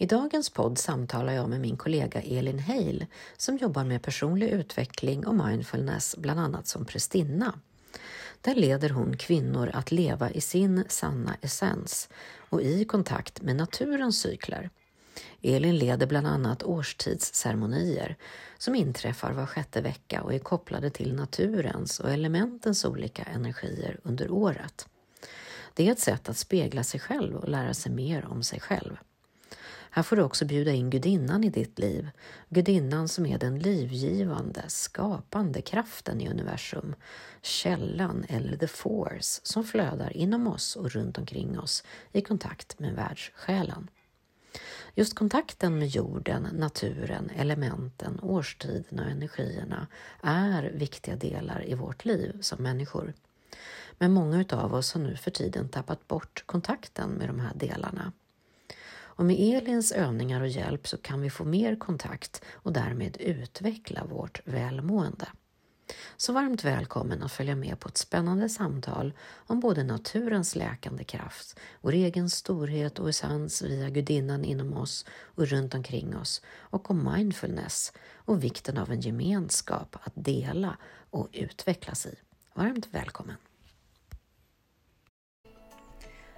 I dagens podd samtalar jag med min kollega Elin Heil som jobbar med personlig utveckling och mindfulness, bland annat som prästinna. Där leder hon kvinnor att leva i sin sanna essens och i kontakt med naturens cykler. Elin leder bland annat årstidsceremonier som inträffar var sjätte vecka och är kopplade till naturens och elementens olika energier under året. Det är ett sätt att spegla sig själv och lära sig mer om sig själv. Här får du också bjuda in gudinnan i ditt liv, gudinnan som är den livgivande, skapande kraften i universum, källan eller the force som flödar inom oss och runt omkring oss i kontakt med världssjälen. Just kontakten med jorden, naturen, elementen, årstiderna och energierna är viktiga delar i vårt liv som människor. Men många av oss har nu för tiden tappat bort kontakten med de här delarna. Och med Elins övningar och hjälp så kan vi få mer kontakt och därmed utveckla vårt välmående. Så varmt välkommen att följa med på ett spännande samtal om både naturens läkande kraft, vår egen storhet och essens via gudinnan inom oss och runt omkring oss och om mindfulness och vikten av en gemenskap att dela och utvecklas i. Varmt välkommen!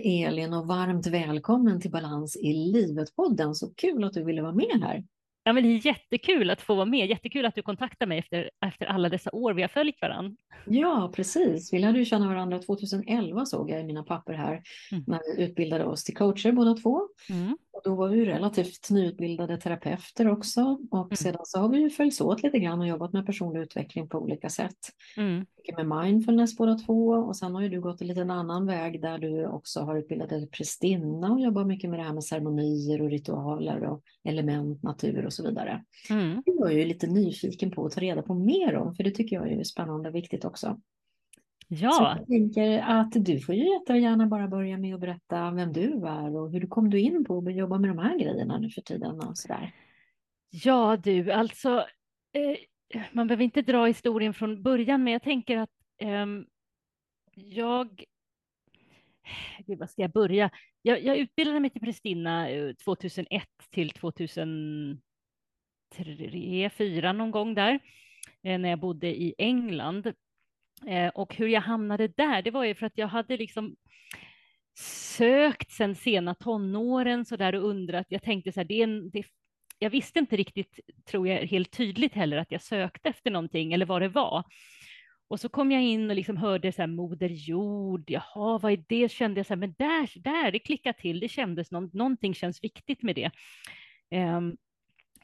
Heter Elin och varmt välkommen till Balans i livet-podden. Så kul att du ville vara med här. Ja, men det är jättekul att få vara med. Jättekul att du kontaktar mig efter, efter alla dessa år vi har följt varandra. Ja, precis. Vi lärde ju känna varandra 2011 såg jag i mina papper här, mm. när vi utbildade oss till coacher båda två. Mm. Och då var vi relativt nyutbildade terapeuter också och mm. sedan så har vi ju följts åt lite grann och jobbat med personlig utveckling på olika sätt. Mm. Med mindfulness båda två och sen har ju du gått en liten annan väg där du också har utbildat dig prästinna och jobbar mycket med det här med ceremonier och ritualer och element, natur och så vidare. Mm. Det var jag ju lite nyfiken på att ta reda på mer om, för det tycker jag är spännande och viktigt också. Ja. Så jag tänker att du får ju jättegärna bara börja med att berätta vem du är och hur kom du in på att jobba med de här grejerna nu för tiden och så där. Ja du, alltså eh, man behöver inte dra historien från början, men jag tänker att eh, jag Gud, vad ska jag börja? Jag, jag utbildade mig till prästinna 2001 eh, till 2000, tre, fyra någon gång där, eh, när jag bodde i England. Eh, och hur jag hamnade där, det var ju för att jag hade liksom sökt sen sena tonåren så där och undrat. Jag tänkte så här, det är en, det, jag visste inte riktigt, tror jag, helt tydligt heller att jag sökte efter någonting eller vad det var. Och så kom jag in och liksom hörde så här Moder Jord, jaha, vad är det? Kände jag så här, men där, där, det klickar till, det kändes, någon, någonting känns viktigt med det. Um,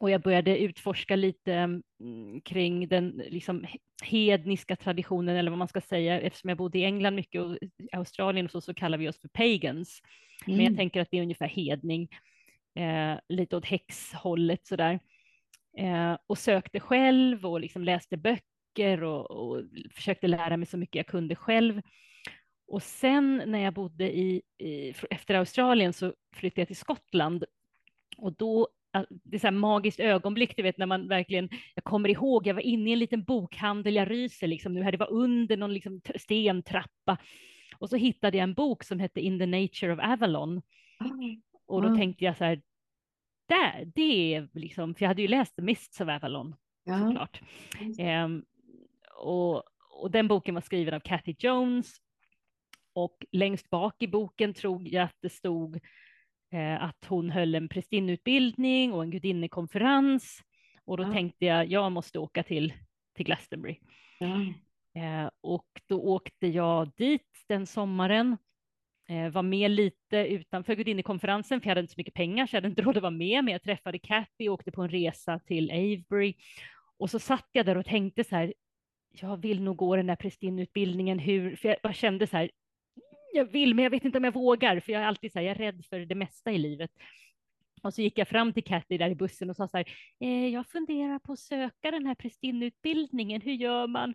och jag började utforska lite mm, kring den liksom, hedniska traditionen, eller vad man ska säga, eftersom jag bodde i England mycket och Australien och så, så kallar vi oss för pagans. Mm. Men jag mm. tänker att det är ungefär hedning, eh, lite åt häxhållet sådär. Eh, och sökte själv och liksom läste böcker och, och, försökte lära mig så mycket jag kunde själv. Och sen när jag bodde i, i efter Australien så flyttade jag till Skottland och då det är så här magiskt ögonblick, du vet, när man verkligen, jag kommer ihåg, jag var inne i en liten bokhandel, jag ryser liksom nu här, det var under någon liksom stentrappa och så hittade jag en bok som hette In the Nature of Avalon. Mm. Och då mm. tänkte jag så här, där, det är liksom, för jag hade ju läst The Mists of Avalon, ja. såklart. Um, och, och den boken var skriven av Cathy Jones och längst bak i boken tror jag att det stod att hon höll en prästinneutbildning och en gudinnekonferens. Och då ja. tänkte jag, jag måste åka till, till Glastonbury. Ja. Eh, och då åkte jag dit den sommaren, eh, var med lite utanför gudinnekonferensen, för jag hade inte så mycket pengar, så jag hade inte råd att vara med, men jag träffade Kathy och åkte på en resa till Avebury. Och så satt jag där och tänkte så här, jag vill nog gå den där prästinneutbildningen, hur, för jag bara kände så här, jag vill, men jag vet inte om jag vågar, för jag är alltid så här, jag är rädd för det mesta i livet. Och så gick jag fram till Kathy där i bussen och sa så här, eh, jag funderar på att söka den här prästinnutbildningen, hur gör man?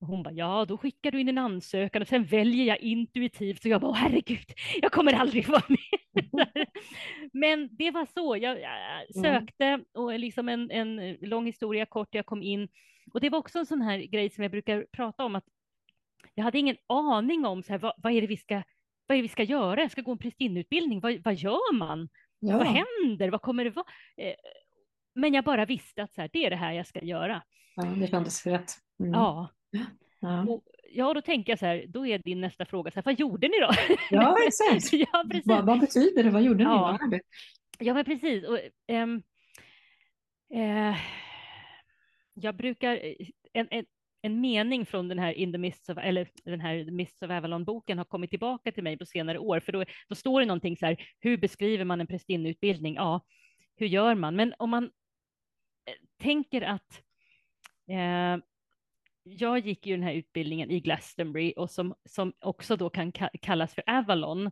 Och hon bara, ja, då skickar du in en ansökan och sen väljer jag intuitivt. Så jag bara, herregud, jag kommer aldrig vara med. Men det var så, jag, jag mm. sökte och liksom en, en lång historia kort, jag kom in. Och det var också en sån här grej som jag brukar prata om, att jag hade ingen aning om så här, vad, vad är det vi ska vad är det vi ska göra? Jag ska gå en prästinnutbildning. Vad, vad gör man? Ja. Vad händer? Vad kommer det vara? Eh, men jag bara visste att så här, det är det här jag ska göra. Ja, det kändes rätt. Mm. Ja. Ja. Och, ja, då tänker jag så här, då är din nästa fråga, så här, vad gjorde ni då? Ja, exakt. ja, precis. Vad, vad, betyder det? Vad gjorde ja. ni? Ja, men precis. Och, ähm, äh, jag brukar, en, en, en mening från den här In the Mists of, eller den här The Mists of Avalon-boken har kommit tillbaka till mig på senare år, för då, då står det någonting så här, hur beskriver man en prästinneutbildning? Ja, hur gör man? Men om man eh, tänker att eh, jag gick ju den här utbildningen i Glastonbury och som, som också då kan kallas för Avalon,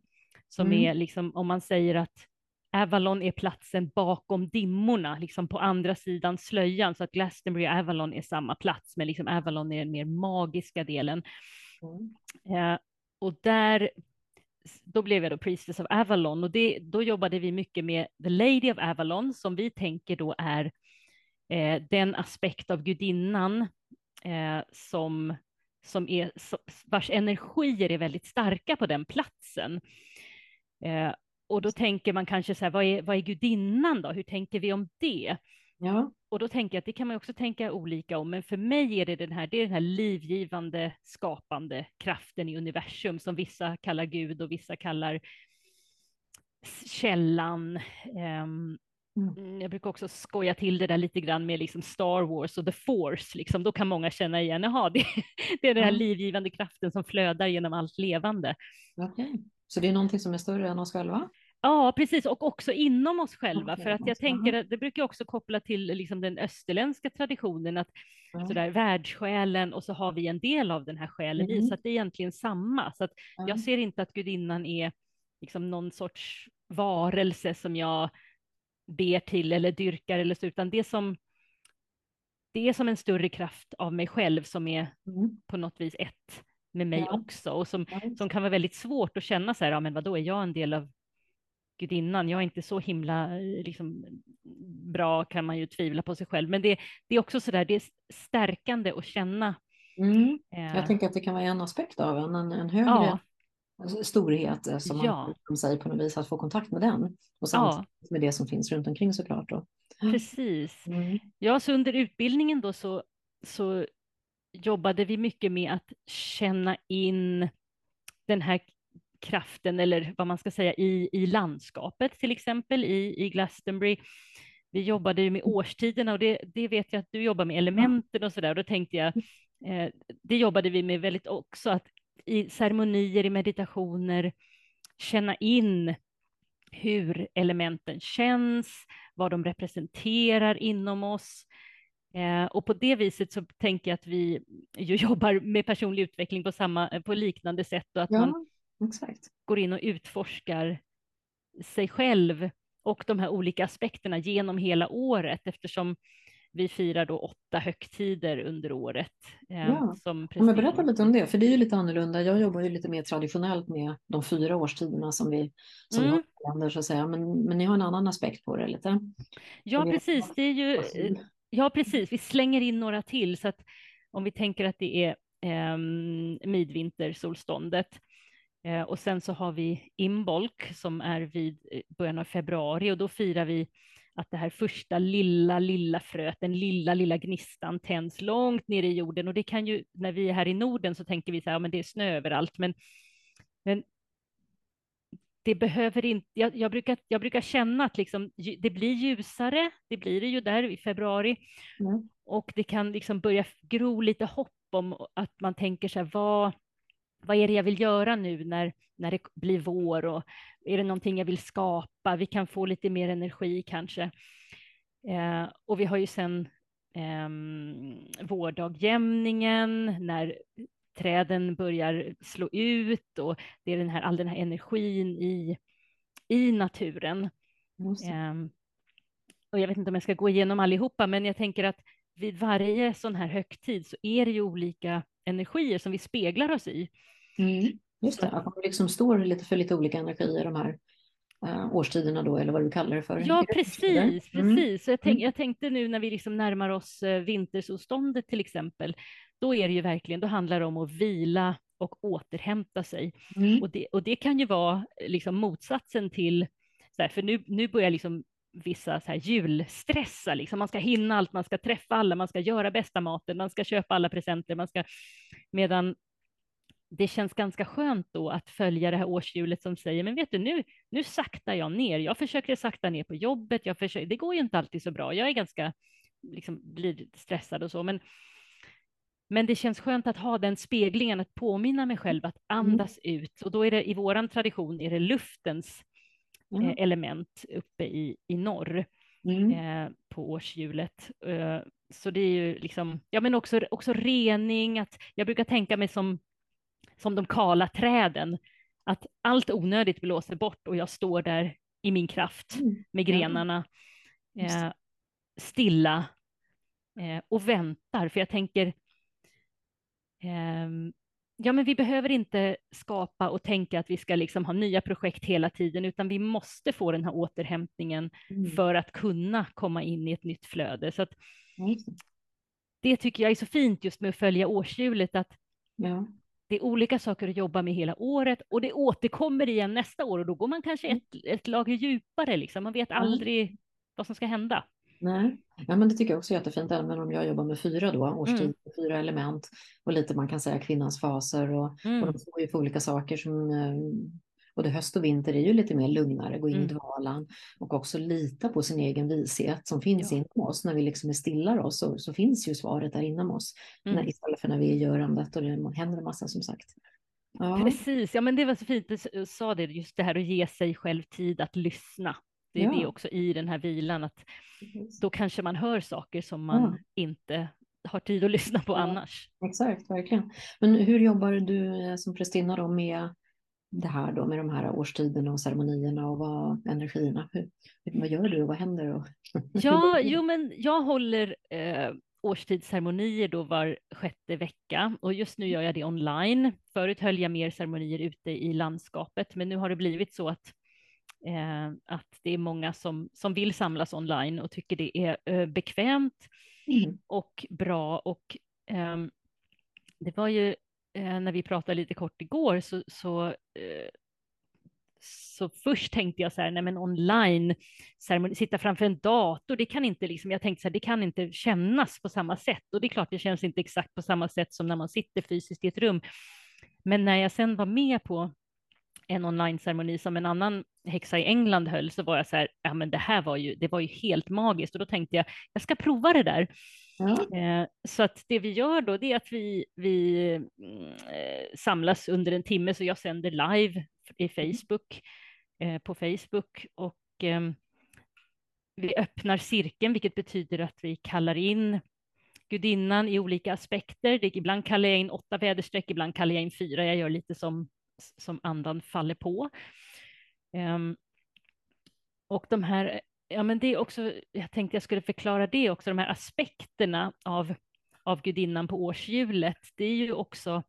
som mm. är liksom om man säger att Avalon är platsen bakom dimmorna, liksom på andra sidan slöjan, så att Glastonbury och Avalon är samma plats, men liksom Avalon är den mer magiska delen. Mm. Eh, och där, då blev jag då Priestess of Avalon och det, då jobbade vi mycket med The Lady of Avalon, som vi tänker då är eh, den aspekt av gudinnan eh, som, som är, vars energier är väldigt starka på den platsen. Eh, och då tänker man kanske så här, vad är, vad är gudinnan då? Hur tänker vi om det? Ja. Och då tänker jag att det kan man också tänka olika om, men för mig är det den här, det är den här livgivande, skapande kraften i universum som vissa kallar Gud och vissa kallar källan. Um, Mm. Jag brukar också skoja till det där lite grann med liksom Star Wars och The Force, liksom. då kan många känna igen, jaha, det, det är den här livgivande kraften som flödar genom allt levande. Okay. Så det är någonting som är större än oss själva? Ja, precis, och också inom oss själva, okay. för att jag tänker att det brukar också koppla till liksom den österländska traditionen, att mm. sådär, världssjälen och så har vi en del av den här själen mm. i, så att det är egentligen samma. Så att mm. jag ser inte att gudinnan är liksom någon sorts varelse som jag ber till eller dyrkar eller så, utan det som det är som en större kraft av mig själv som är mm. på något vis ett med mig ja. också och som, som kan vara väldigt svårt att känna så här, ja men vadå, är jag en del av gudinnan? Jag är inte så himla liksom, bra kan man ju tvivla på sig själv, men det, det är också så där, det är stärkande att känna. Mm. Jag eh. tänker att det kan vara en aspekt av en, en, en högre ja. storhet eh, som ja. man säger på något vis, att få kontakt med den och samtidigt ja. med det som finns runt omkring såklart. Då. Precis. Mm. Ja, så under utbildningen då så, så jobbade vi mycket med att känna in den här kraften eller vad man ska säga i, i landskapet till exempel i, i Glastonbury. Vi jobbade ju med årstiderna och det, det vet jag att du jobbar med elementen och så där. Och då tänkte jag, eh, det jobbade vi med väldigt också, att i ceremonier, i meditationer, känna in hur elementen känns, vad de representerar inom oss. Eh, och på det viset så tänker jag att vi ju jobbar med personlig utveckling på, samma, på liknande sätt och att ja, man exakt. går in och utforskar sig själv och de här olika aspekterna genom hela året eftersom vi firar då åtta högtider under året. Eh, ja. som ja, men berätta lite om det, för det är ju lite annorlunda. Jag jobbar ju lite mer traditionellt med de fyra årstiderna som vi som mm. länder, så att säga. Men, men ni har en annan aspekt på det lite. Ja, precis. Det är ju, ja, precis. Vi slänger in några till. Så att om vi tänker att det är eh, midvintersolståndet eh, och sen så har vi Imbolc som är vid eh, början av februari och då firar vi att det här första lilla, lilla fröet, den lilla, lilla gnistan tänds långt ner i jorden och det kan ju, när vi är här i Norden så tänker vi så här, ja, men det är snö överallt, men, men det behöver inte, jag, jag, brukar, jag brukar känna att liksom, det blir ljusare, det blir det ju där i februari, mm. och det kan liksom börja gro lite hopp om att man tänker så här, vad, vad är det jag vill göra nu när, när det blir vår och är det någonting jag vill skapa? Vi kan få lite mer energi kanske. Eh, och vi har ju sen eh, vårdagjämningen när träden börjar slå ut och det är den här, all den här energin i, i naturen. Um, och jag vet inte om jag ska gå igenom allihopa, men jag tänker att vid varje sån här högtid så är det ju olika energier som vi speglar oss i. Mm, just det, att man liksom står lite för lite olika energier de här uh, årstiderna då, eller vad du kallar det för. Ja, precis. Mm. precis. Jag, tänk, mm. jag tänkte nu när vi liksom närmar oss uh, vintersolståndet till exempel, då är det ju verkligen, då handlar det om att vila och återhämta sig. Mm. Och, det, och det kan ju vara liksom motsatsen till, så här, för nu, nu börjar liksom vissa så här julstressa, liksom. man ska hinna allt, man ska träffa alla, man ska göra bästa maten, man ska köpa alla presenter, man ska, medan det känns ganska skönt då att följa det här årshjulet som säger, men vet du, nu, nu saktar jag ner. Jag försöker sakta ner på jobbet. Jag försöker, det går ju inte alltid så bra. Jag är ganska, liksom, blir stressad och så, men, men det känns skönt att ha den speglingen, att påminna mig själv att mm. andas mm. ut. Och då är det i våran tradition är det luftens mm. eh, element uppe i, i norr mm. eh, på årshjulet. Eh, så det är ju liksom, ja men också, också rening, att jag brukar tänka mig som som de kala träden, att allt onödigt blåser bort och jag står där i min kraft mm. med grenarna, eh, stilla eh, och väntar, för jag tänker, eh, ja men vi behöver inte skapa och tänka att vi ska liksom ha nya projekt hela tiden, utan vi måste få den här återhämtningen mm. för att kunna komma in i ett nytt flöde. Så att, mm. Det tycker jag är så fint just med att följa årshjulet, att ja det är olika saker att jobba med hela året och det återkommer igen nästa år och då går man kanske mm. ett, ett lager djupare. Liksom. Man vet aldrig vad som ska hända. Nej, ja, men det tycker jag också är jättefint, även om jag jobbar med fyra då, årstid, mm. fyra element och lite man kan säga kvinnans faser och, mm. och de står ju för olika saker som eh, både höst och vinter är ju lite mer lugnare, gå in mm. i dvalan och också lita på sin egen vishet som finns ja. inom oss. När vi liksom är stillar oss så, så finns ju svaret där inom oss. Mm. När, istället för när vi är görandet och det händer en massa som sagt. Ja. Precis, ja men det var så fint, du sa det, just det här att ge sig själv tid att lyssna. Det är ja. det också i den här vilan, att då kanske man hör saker som man ja. inte har tid att lyssna på annars. Exakt, verkligen. Men hur jobbar du eh, som prästinna då med det här då med de här årstiderna och ceremonierna och vad energierna, hur, vad gör du och vad händer? Och... ja, jo men jag håller eh, årstidsceremonier då var sjätte vecka och just nu gör jag det online. Förut höll jag mer ceremonier ute i landskapet, men nu har det blivit så att att det är många som, som vill samlas online och tycker det är eh, bekvämt mm. och bra och eh, det var ju eh, när vi pratade lite kort igår så, så, eh, så först tänkte jag så här, nej men online, ceremoni, sitta framför en dator, det kan inte liksom, jag tänkte så här, det kan inte kännas på samma sätt och det är klart det känns inte exakt på samma sätt som när man sitter fysiskt i ett rum. Men när jag sen var med på en online-ceremoni som en annan häxa i England höll så var jag så här, ja men det här var ju, det var ju helt magiskt och då tänkte jag, jag ska prova det där. Mm. Så att det vi gör då, det är att vi, vi mm, eh, samlas under en timme, så jag sänder live i Facebook, eh, på Facebook och ehm, vi öppnar cirkeln, vilket betyder att vi kallar in gudinnan i olika aspekter. ibland kallar jag in åtta väderstreck, ibland kallar jag in fyra. Jag gör lite som, som andan faller på. Um, och de här ja, men det är också, jag tänkte jag skulle förklara det också, de här aspekterna av, av gudinnan på årshjulet, det är ju också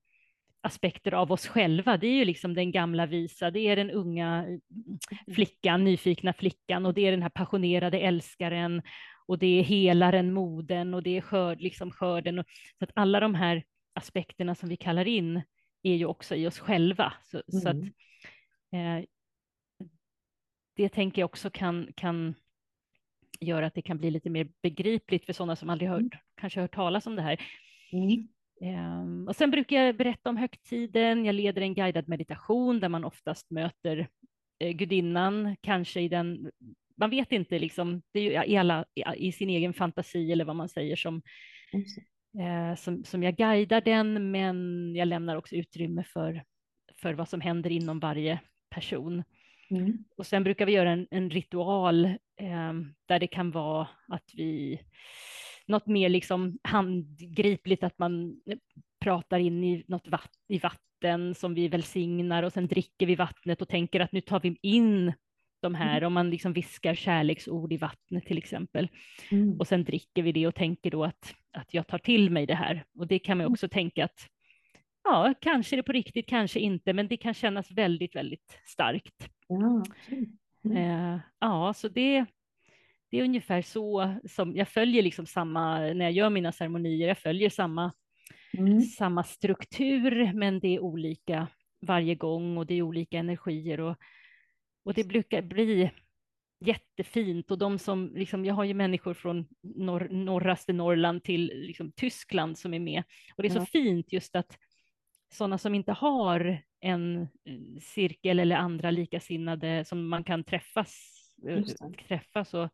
aspekter av oss själva. Det är ju liksom den gamla visa, det är den unga flickan, nyfikna flickan och det är den här passionerade älskaren och det är helaren, moden och det är skörd, liksom skörden. Så att alla de här aspekterna som vi kallar in är ju också i oss själva. Så, mm. så att, mm. eh, det tänker jag också kan, kan gör att det kan bli lite mer begripligt för sådana som aldrig hört, mm. kanske hört talas om det här. Mm. Um, och sen brukar jag berätta om högtiden. Jag leder en guidad meditation där man oftast möter eh, gudinnan, kanske i den, man vet inte liksom, det är ju i, alla, i, i sin egen fantasi eller vad man säger som, mm. Eh, som, som jag guidar den, men jag lämnar också utrymme för, för vad som händer inom varje person. Mm. Och sen brukar vi göra en, en ritual eh, där det kan vara att vi, något mer liksom handgripligt, att man pratar in i något vatt, i vatten som vi välsignar och sen dricker vi vattnet och tänker att nu tar vi in de här, om man liksom viskar kärleksord i vattnet till exempel, Mm. och sen dricker vi det och tänker då att, att jag tar till mig det här. Och det kan man också tänka att ja, kanske är det på riktigt, kanske inte, men det kan kännas väldigt, väldigt starkt. Ja. Mm. Eh, ja, så det, det är ungefär så som jag följer liksom samma, när jag gör mina ceremonier, jag följer samma, Mm. samma struktur, men det är olika varje gång och det är olika energier och, och det brukar bli jättefint och de som, liksom, jag har ju människor från norr, norraste Norrland till liksom, Tyskland som är med och det är så fint just att sådana som inte har en eh, cirkel eller andra likasinnade som man kan träffas, eh, träffas och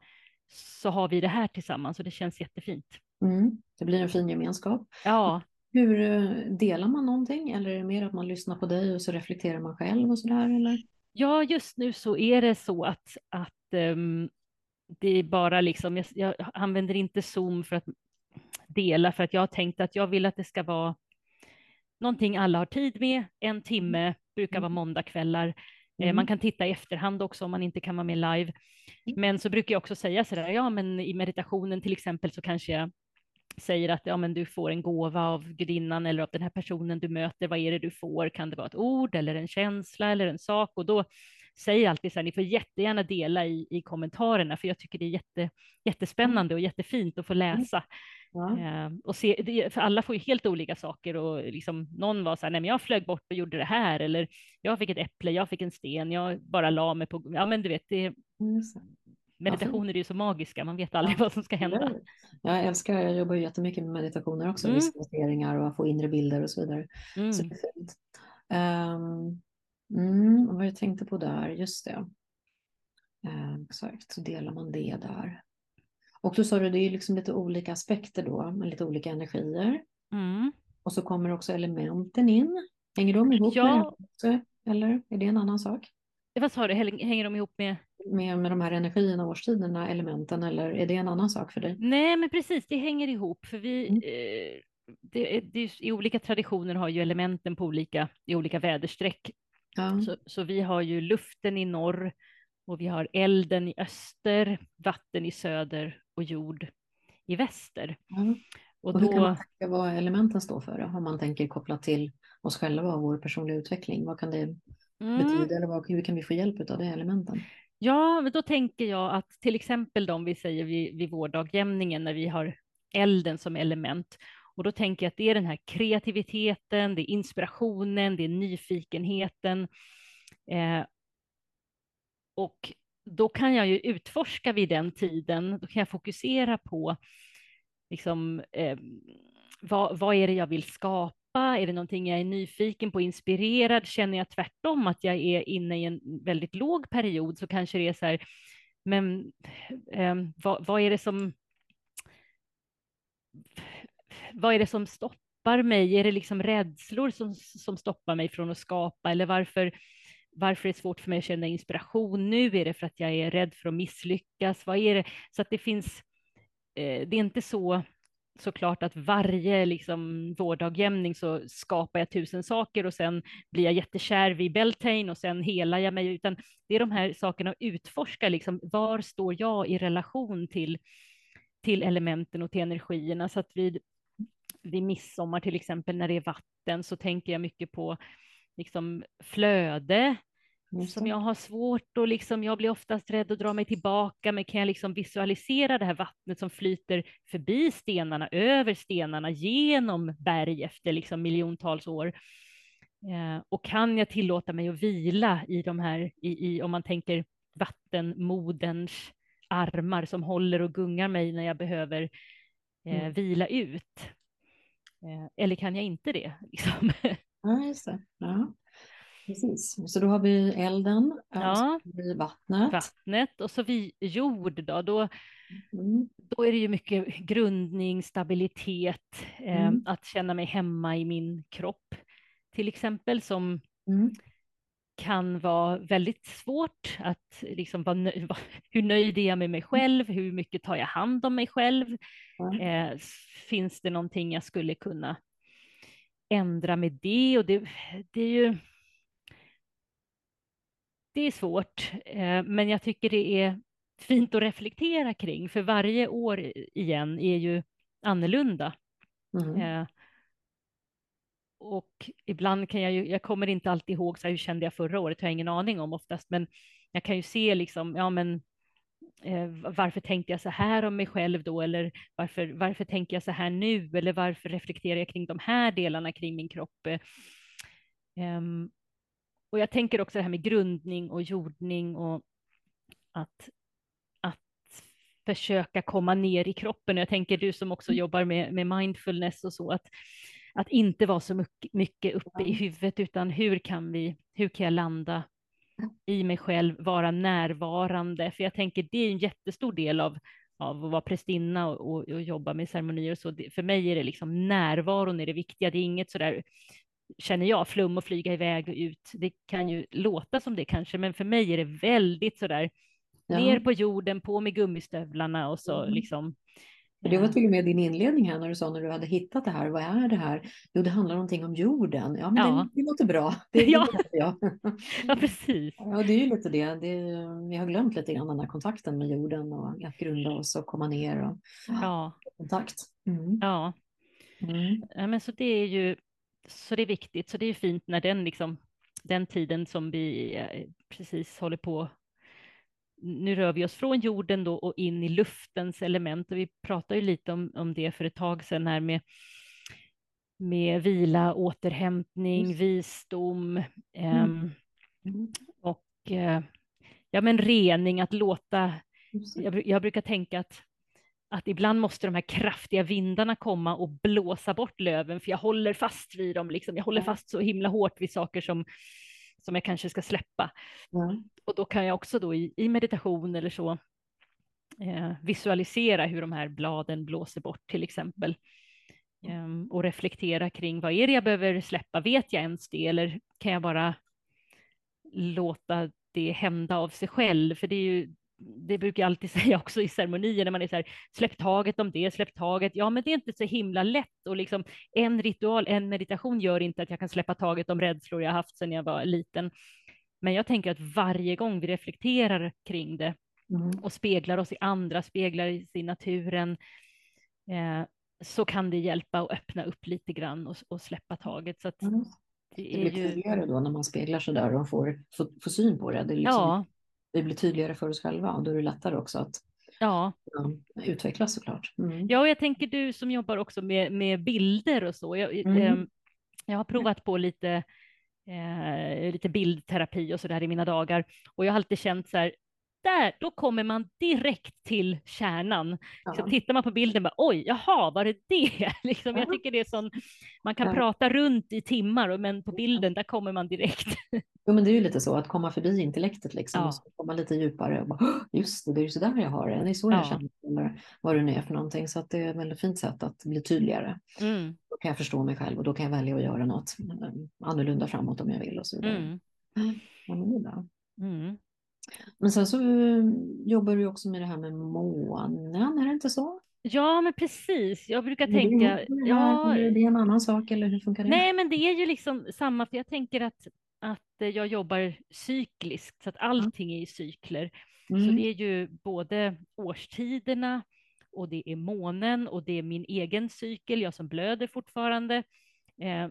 så har vi det här tillsammans och det känns jättefint. Mm. Det blir en fin gemenskap. Ja, Hur eh, delar man någonting eller är det mer att man lyssnar på dig och så reflekterar man själv och sådär eller? Ja just nu så är det så att, att ehm, det är bara liksom, jag, jag använder inte Zoom för att dela för att jag har tänkt att jag vill att det ska vara någonting alla har tid med, en timme, brukar vara måndagkvällar. Eh, Mm. Man kan titta i efterhand också om man inte kan vara med live. Men så brukar jag också säga sådär, ja men i meditationen till exempel så kanske jag säger att ja, men du får en gåva av gudinnan eller av den här personen du möter. Vad är det du får? Kan det vara ett ord eller en känsla eller en sak? Och då säger jag alltid så här, ni får jättegärna dela i, i kommentarerna, för jag tycker det är jätte, jättespännande och jättefint att få läsa. Ja. Eh, och se, det, för alla får ju helt olika saker och liksom, någon var så här, nej men jag flög bort och gjorde det här, eller jag fick ett äpple, jag fick en sten, jag bara la mig på, ja men du vet, det, det. Meditationer är ju så magiska, man vet aldrig vad som ska hända. Jag älskar, jag jobbar ju jättemycket med meditationer också, Mm. visualiseringar och att få inre bilder och så vidare. Mm. Så det är fint. Um, mm, vad jag tänkte på där, just det. Eh, exakt, så delar man det där. Och då sa du, det är liksom lite olika aspekter då, med lite olika energier. Mm. Och så kommer också elementen in. Hänger de ihop Ja. med det? Eller är det en annan sak? Vad sa du, Häng- hänger de ihop med? Med, med de här energierna, årstiderna, elementen, eller är det en annan sak för dig? Nej, men precis, det hänger ihop, för vi, Mm. eh, det, det, i olika traditioner har ju elementen på olika, i olika väderstreck. Ja, Så, så vi har ju luften i norr och vi har elden i öster, vatten i söder och jord i väster. ja. Och Och hur kan man tänka vad elementen står för? Då? Om man tänker kopplat till oss själva och vår personliga utveckling. Vad kan det mm, betyda? Eller vad, hur kan vi få hjälp av det elementen? Ja, men då tänker jag att till exempel de vi säger vid, vid vårdagjämningen när vi har elden som element. Och då tänker jag att det är den här kreativiteten, det är inspirationen, det är nyfikenheten. Eh, och då kan jag ju utforska vid den tiden, då kan jag fokusera på liksom, eh, vad, vad är det jag vill skapa? Är det någonting jag är nyfiken på, inspirerad? Känner jag tvärtom att jag är inne i en väldigt låg period så kanske det är så här, men eh, vad, vad är det som vad är det som stoppar mig? Är det liksom rädslor som, som stoppar mig från att skapa? Eller varför, varför är det svårt för mig att känna inspiration nu? Är det för att jag är rädd för att misslyckas? Vad är det? Så att det finns, eh, det är inte så såklart att varje liksom, vårdagjämning så skapar jag tusen saker och sen blir jag jättekär vid Beltane och sen helar jag mig, utan det är de här sakerna att utforska, liksom, var står jag i relation till, till elementen och till energierna, så att vid, vid midsommar till exempel när det är vatten så tänker jag mycket på liksom, flöde, som det. jag har svårt och liksom, jag blir oftast rädd att dra mig tillbaka, men kan jag liksom visualisera det här vattnet som flyter förbi stenarna, över stenarna, genom berg efter liksom miljontals år? Eh, och kan jag tillåta mig att vila i de här, i, i, om man tänker vattenmoderns armar som håller och gungar mig när jag behöver eh, Mm. vila ut? Eh, eller kan jag inte det? Liksom? Ja, just det. Ja. Precis. Så då har vi elden, Ja. vi vattnet. Vattnet och så vid jord då, då Mm. då är det ju mycket grundning, stabilitet, eh, Mm. att känna mig hemma i min kropp till exempel, som Mm. kan vara väldigt svårt att liksom vara nö- hur nöjd är jag med mig själv, hur mycket tar jag hand om mig själv, eh, finns det någonting jag skulle kunna ändra med det och det, det är ju det är svårt, eh, men jag tycker det är fint att reflektera kring, för varje år igen är ju annorlunda. Mm. Och ibland kan jag ju, jag kommer inte alltid ihåg så här, hur kände jag förra året, har jag ingen aning om oftast, men jag kan ju se liksom, ja men eh, varför tänkte jag så här om mig själv då, eller varför, varför tänker jag så här nu, eller varför reflekterar jag kring de här delarna kring min kropp? Um, och jag tänker också det här med grundning och jordning och att, att försöka komma ner i kroppen. Jag tänker du som också mm. jobbar med, med mindfulness och så, att, att inte vara så mycket uppe i huvudet, utan hur kan vi, hur kan jag landa i mig själv, vara närvarande? För jag tänker det är en jättestor del av, av att vara prästinna och, och, och, jobba med ceremonier och så. För mig är det liksom närvaron är det viktiga. Det är inget sådär känner jag, flum och flyga iväg och ut. Det kan ju låta som det kanske, men för mig är det väldigt sådär ja. ner på jorden, på med gummistövlarna och så mm. liksom. Det var till och med din inledning här när du sa när du hade hittat det här. Vad är det här? Jo, det handlar någonting om jorden. Ja, men ja. Det, det låter bra. Det, ja. ja. ja, precis. Ja, det är ju lite det. det. Vi har glömt lite grann den här kontakten med jorden och att grunda oss och komma ner och ja. kontakt. Mm. Ja. Mm. ja, men så det är ju så det är viktigt, så det är fint när den, liksom, den tiden som vi eh, precis håller på. Nu rör vi oss från jorden då och in i luftens element. Och vi pratade ju lite om, om det för ett tag sedan här med, med vila, återhämtning, mm. visdom mm. Um, och uh, ja, men rening, att låta, jag, jag brukar tänka att att ibland måste de här kraftiga vindarna komma och blåsa bort löven, för jag håller fast vid dem, liksom. jag håller fast så himla hårt vid saker som, som jag kanske ska släppa. Mm. Och då kan jag också då i, i meditation eller så eh, visualisera hur de här bladen blåser bort till exempel. Eh, och reflektera kring vad är det jag behöver släppa, vet jag ens det eller kan jag bara låta det hända av sig själv? För det är ju det brukar jag alltid säga också i ceremonier när man är så här, släpp taget om det, släpp taget. Ja, men det är inte så himla lätt och liksom en ritual, en meditation gör inte att jag kan släppa taget om rädslor jag haft sedan jag var liten. Men jag tänker att varje gång vi reflekterar kring det mm. och speglar oss i andra, speglar oss i naturen, eh, så kan det hjälpa att öppna upp lite grann och, och släppa taget. Så att mm. det, det, blir ju... tydligare då när man speglar sig där och får, får, får syn på det. det liksom... ja vi blir tydligare för oss själva och då är det lättare också att ja. Ja, utvecklas såklart. Mm. Ja, och jag tänker du som jobbar också med, med bilder och så. Jag, mm. eh, jag har provat på lite, eh, lite bildterapi och så där i mina dagar och jag har alltid känt så här, där, då kommer man direkt till kärnan. Ja. Så tittar man på bilden, bara, oj, jaha, var det det? liksom, jag tycker det är sån, man kan ja. prata runt i timmar, men på bilden, där kommer man direkt. Jo, men det är ju lite så att komma förbi intellektet liksom, ja. och komma lite djupare och bara, just det, det är ju så där jag har det, det är så jag känner, eller vad det nu är för någonting, så att det är ett väldigt fint sätt att bli tydligare. Mm. Då kan jag förstå mig själv och då kan jag välja att göra något eh, annorlunda framåt om jag vill och så vidare. Mm. Ja, men det är bra. Mm. Men sen så eh, jobbar du också med det här med månen, är det inte så? Ja, men precis. Jag brukar är tänka... Det, ja, är det en annan sak eller hur funkar det? Nej, men det är ju liksom samma, för jag tänker att, att jag jobbar cykliskt, så att allting är i cykler. Mm. Så det är ju både årstiderna och det är månen och det är min egen cykel, jag som blöder fortfarande. Eh,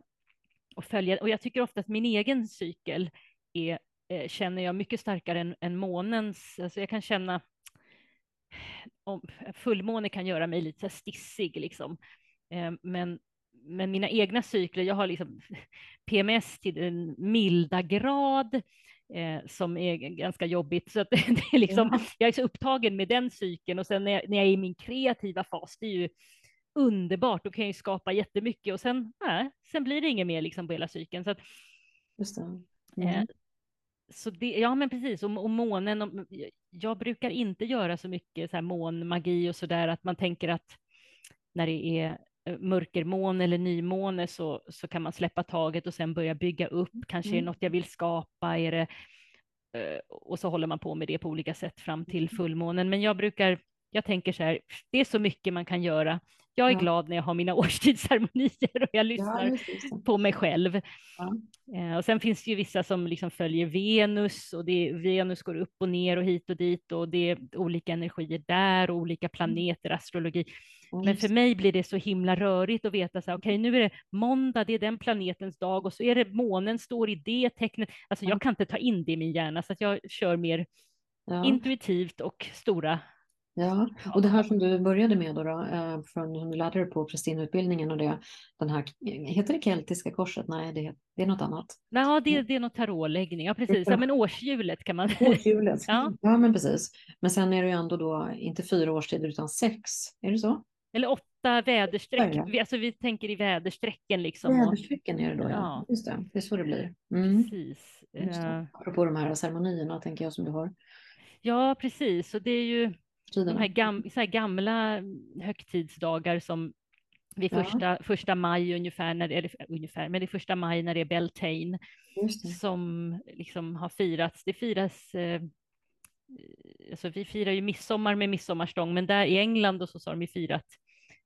och, följa, och jag tycker ofta att min egen cykel är eh, känner jag mycket starkare än, än månens. Alltså jag kan känna om, fullmåne kan göra mig lite stissig liksom. Eh, men, men mina egna cykler, jag har liksom PMS till den milda grad eh, som är ganska jobbigt. Så att det är liksom, ja. Jag är så upptagen med den cykeln och sen när jag, när jag är i min kreativa fas, det är ju underbart, då kan jag ju skapa jättemycket och sen, nej, sen blir det inget mer liksom på hela cykeln. Så att. Eh, mm så det, ja, men precis. Och, och månen, och, jag brukar inte göra så mycket så här månmagi och så där, att man tänker att när det är eh, mörkermåne eller nymåne så, så kan man släppa taget och sen börja bygga upp. Kanske mm. är det något jag vill skapa, är det, eh, och så håller man på med det på olika sätt fram till mm. fullmånen. Men jag brukar, jag tänker så här, det är så mycket man kan göra jag är Ja. glad när jag har mina årstidsceremonier och jag lyssnar det. på mig själv. Ja. Eh, och sen finns det ju vissa som liksom följer Venus och det, Venus går upp och ner och hit och dit och det är olika energier där och olika planeter, astrologi. Ja, Men för mig blir det så himla rörigt att veta så här, okej, nu är det måndag, det är den planetens dag och så är det månen står i det tecknet. Alltså jag kan inte ta in det i min hjärna så att jag kör mer Ja. intuitivt och stora. Ja, och det här som du började med då, då eh, från när du lärde dig på prästinneutbildningen och det, den här, heter det keltiska korset? Nej, det, det är något annat. Ja, det, det är något tarotläggning, ja precis, ja, men årshjulet kan man Årshjulet. Ja. ja, men precis. Men sen är det ju ändå då inte fyra årstider utan sex, är det så? Eller åtta väderstreck, Ja, ja. Alltså vi tänker i väderstrecken liksom. Väderstrecken är det då, ja. Ja. Just det, det är så det blir. Mm. precis. Just det. Eh, Apropå de här ceremonierna tänker jag som du har. Ja, precis, och det är ju de här, gam, så här gamla högtidsdagar som vid Ja. första, första maj ungefär, när, eller ungefär, men det är första maj när det är Beltane det. som liksom har firats. Det firas, eh, alltså vi firar ju midsommar med midsommarstång, men där i England och så, har de ju firat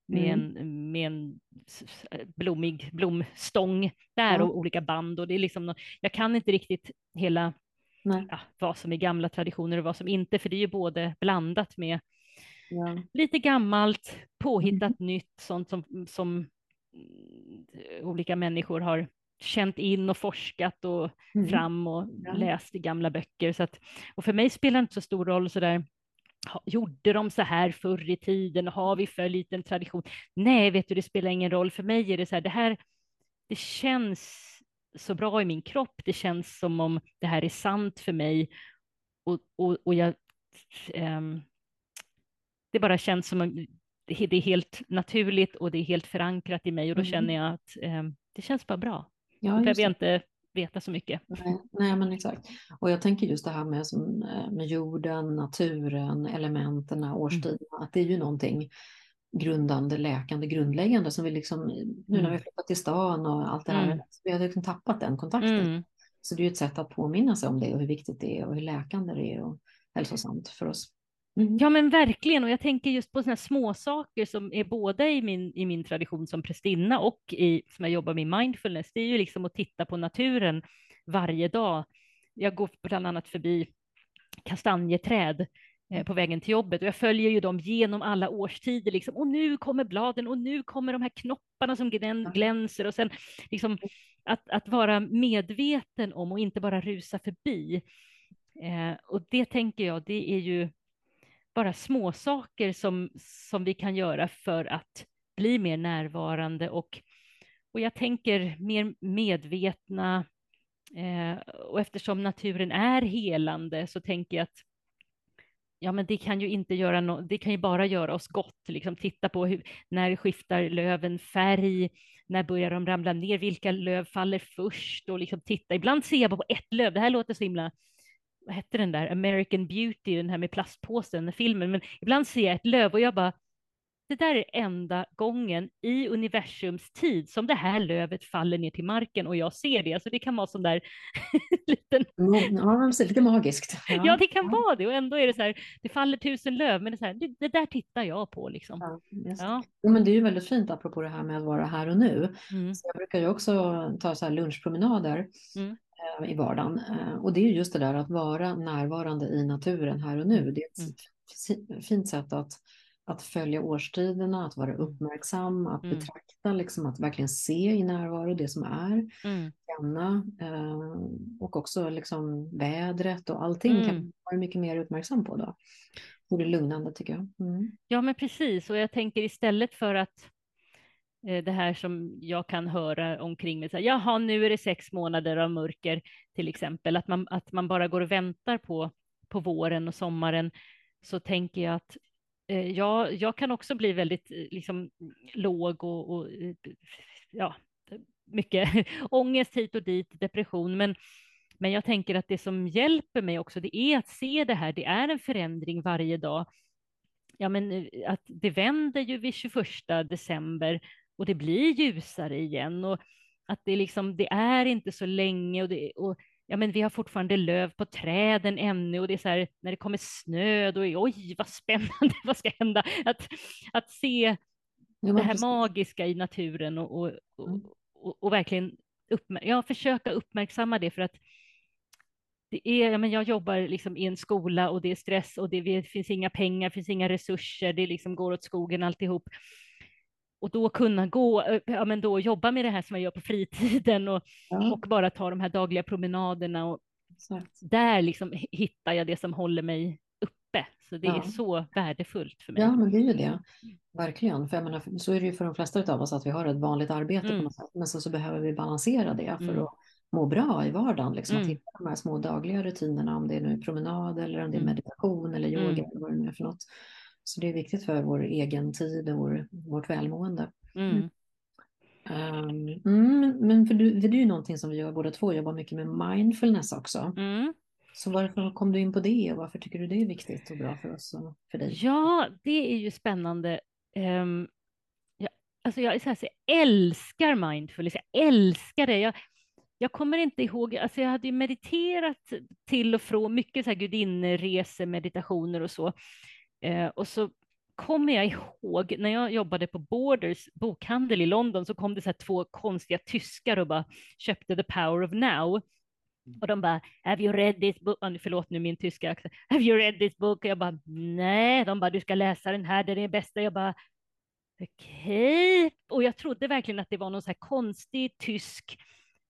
med Mm. en, med en blommig blomstång där Ja. och olika band och det är liksom, jag kan inte riktigt hela. Ja, vad som är gamla traditioner och vad som inte, för det är ju både blandat med Ja. lite gammalt, påhittat Mm. nytt, sånt som, som mm, olika människor har känt in och forskat och Mm. fram och Ja. läst i gamla böcker. Så att, och för mig spelar det inte så stor roll sådär, ha- gjorde de så här förr i tiden? Har vi följt en tradition? Nej, vet du, det spelar ingen roll. För mig är det så här, det här, det känns så bra i min kropp. Det känns som om det här är sant för mig. Och, och, och jag, ehm, det bara känns som om det är helt naturligt och det är helt förankrat i mig och då Mm. känner jag att ehm, det känns bara bra. Ja, Då behöver jag inte veta så mycket. Nej, nej, men exakt. Och jag tänker just det här med, eh, med jorden, naturen, elementen, årstiderna, att det är ju någonting grundande, läkande, grundläggande som vi liksom, nu när vi Mm. har flyttat till stan och allt det här, Mm. vi har liksom tappat den kontakten. Mm. Så det är ju ett sätt att påminna sig om det och hur viktigt det är och hur läkande det är och hälsosamt för oss. Mm. Ja men verkligen och jag tänker just på sådana små saker som är både i min, i min tradition som prästinna och i, som jag jobbar med mindfulness. Det är ju liksom att titta på naturen varje dag. Jag går bland annat förbi kastanjeträd på vägen till jobbet och jag följer ju dem genom alla årstider liksom. Och nu kommer bladen och nu kommer de här knopparna som glän, glänser och sen liksom att, att vara medveten om och inte bara rusa förbi. Eh, och det tänker jag, det är ju bara små saker som, som vi kan göra för att bli mer närvarande och, och jag tänker mer medvetna. Eh, och eftersom naturen är helande så tänker jag att ja, men det kan ju inte göra no det kan ju bara göra oss gott. Liksom titta på hur, när skiftar löven färg, när börjar de ramla ner, vilka löv faller först och liksom titta. Ibland ser jag bara på ett löv. Det här låter så himla vad hette den där, American Beauty, den här med plastpåsen, filmen, men ibland ser jag ett löv och jag bara, det där är enda gången i universums tid som det här lövet faller ner till marken och jag ser det. Alltså det kan vara sån där liten, Ja, lite magiskt. ja det kan vara det och ändå är det så här, det faller tusen löv, men det, är så här, det, det där tittar jag på liksom. Ja. Ja. Ja, men det är ju väldigt fint apropå det här med att vara här och nu. Mm. Så jag brukar ju också ta så här lunchpromenader Mm. eh, i vardagen. Eh, och det är ju just det där att vara närvarande i naturen här och nu. Det är ett Mm. fi- fint sätt att, att följa årstiderna, att vara uppmärksam, att Mm. betrakta, liksom, att verkligen se i närvaro det som är, Mm. känna eh, och också liksom vädret och allting kan Mm. man vara mycket mer uppmärksam på då. Det är lugnande tycker jag. Mm. Ja, men precis. Och jag tänker istället för att eh, det här som jag kan höra omkring mig, så här, jaha, nu är det sex månader av mörker till exempel, att man, att man bara går och väntar på, på våren och sommaren, så tänker jag att Eh, jag, ja, jag kan också bli väldigt eh, liksom, låg och, och eh, ja, mycket ångest hit och dit, depression, men men jag tänker att det som hjälper mig också, det är att se det här. Det är en förändring varje dag. Ja, men att det vänder ju vid 21 december och det blir ljusare igen och att det liksom, det är inte så länge och, det, och ja, men vi har fortfarande löv på träden ännu och det är så här när det kommer snö, då är oj, vad spännande, vad ska hända? Att, att se det här precis. magiska i naturen och, och, mm. och, och verkligen uppmär ja, försöka uppmärksamma det för att det är, ja, men jag jobbar liksom i en skola och det är stress och det, det finns inga pengar, finns inga resurser, det liksom går åt skogen alltihop. Och då kunna gå, ja, men då jobba med det här som jag gör på fritiden och, ja. och bara ta de här dagliga promenaderna. Och där liksom hittar jag det som håller mig uppe. Så det ja. är så värdefullt för mig. Ja, men det är ju det. Verkligen. För jag menar, så är det ju för de flesta av oss att vi har ett vanligt arbete mm. på något sätt. Men så, så behöver vi balansera det för mm. att må bra i vardagen. Liksom, mm. Att hitta de här små dagliga rutinerna, om det är nu promenad eller om det är mm. meditation eller yoga mm. eller vad det nu är för något. Så det är viktigt för vår egen tid och vår, vårt välmående. Mm. Um, men för, du, för det är ju någonting som vi gör båda två, jobbar mycket med mindfulness också. Mm. Så varför kom du in på det och varför tycker du det är viktigt och bra för oss och för dig? Ja, det är ju spännande. Um, jag, alltså jag, så här, så jag älskar mindfulness, jag älskar det. Jag, jag kommer inte ihåg, alltså jag hade ju mediterat till och från, mycket så här gudinneresor, meditationer och så. Eh, och så kommer jag ihåg när jag jobbade på Borders bokhandel i London så kom det så två konstiga tyskar och bara köpte The Power of Now. Mm. Och de bara, have you read this book? Oh, förlåt nu min tyska accent. Have you read this book? Och jag bara, nej. De bara, du ska läsa den här, det är bästa. Jag bara, okej. Okay. Och jag trodde verkligen att det var någon så här konstig tysk,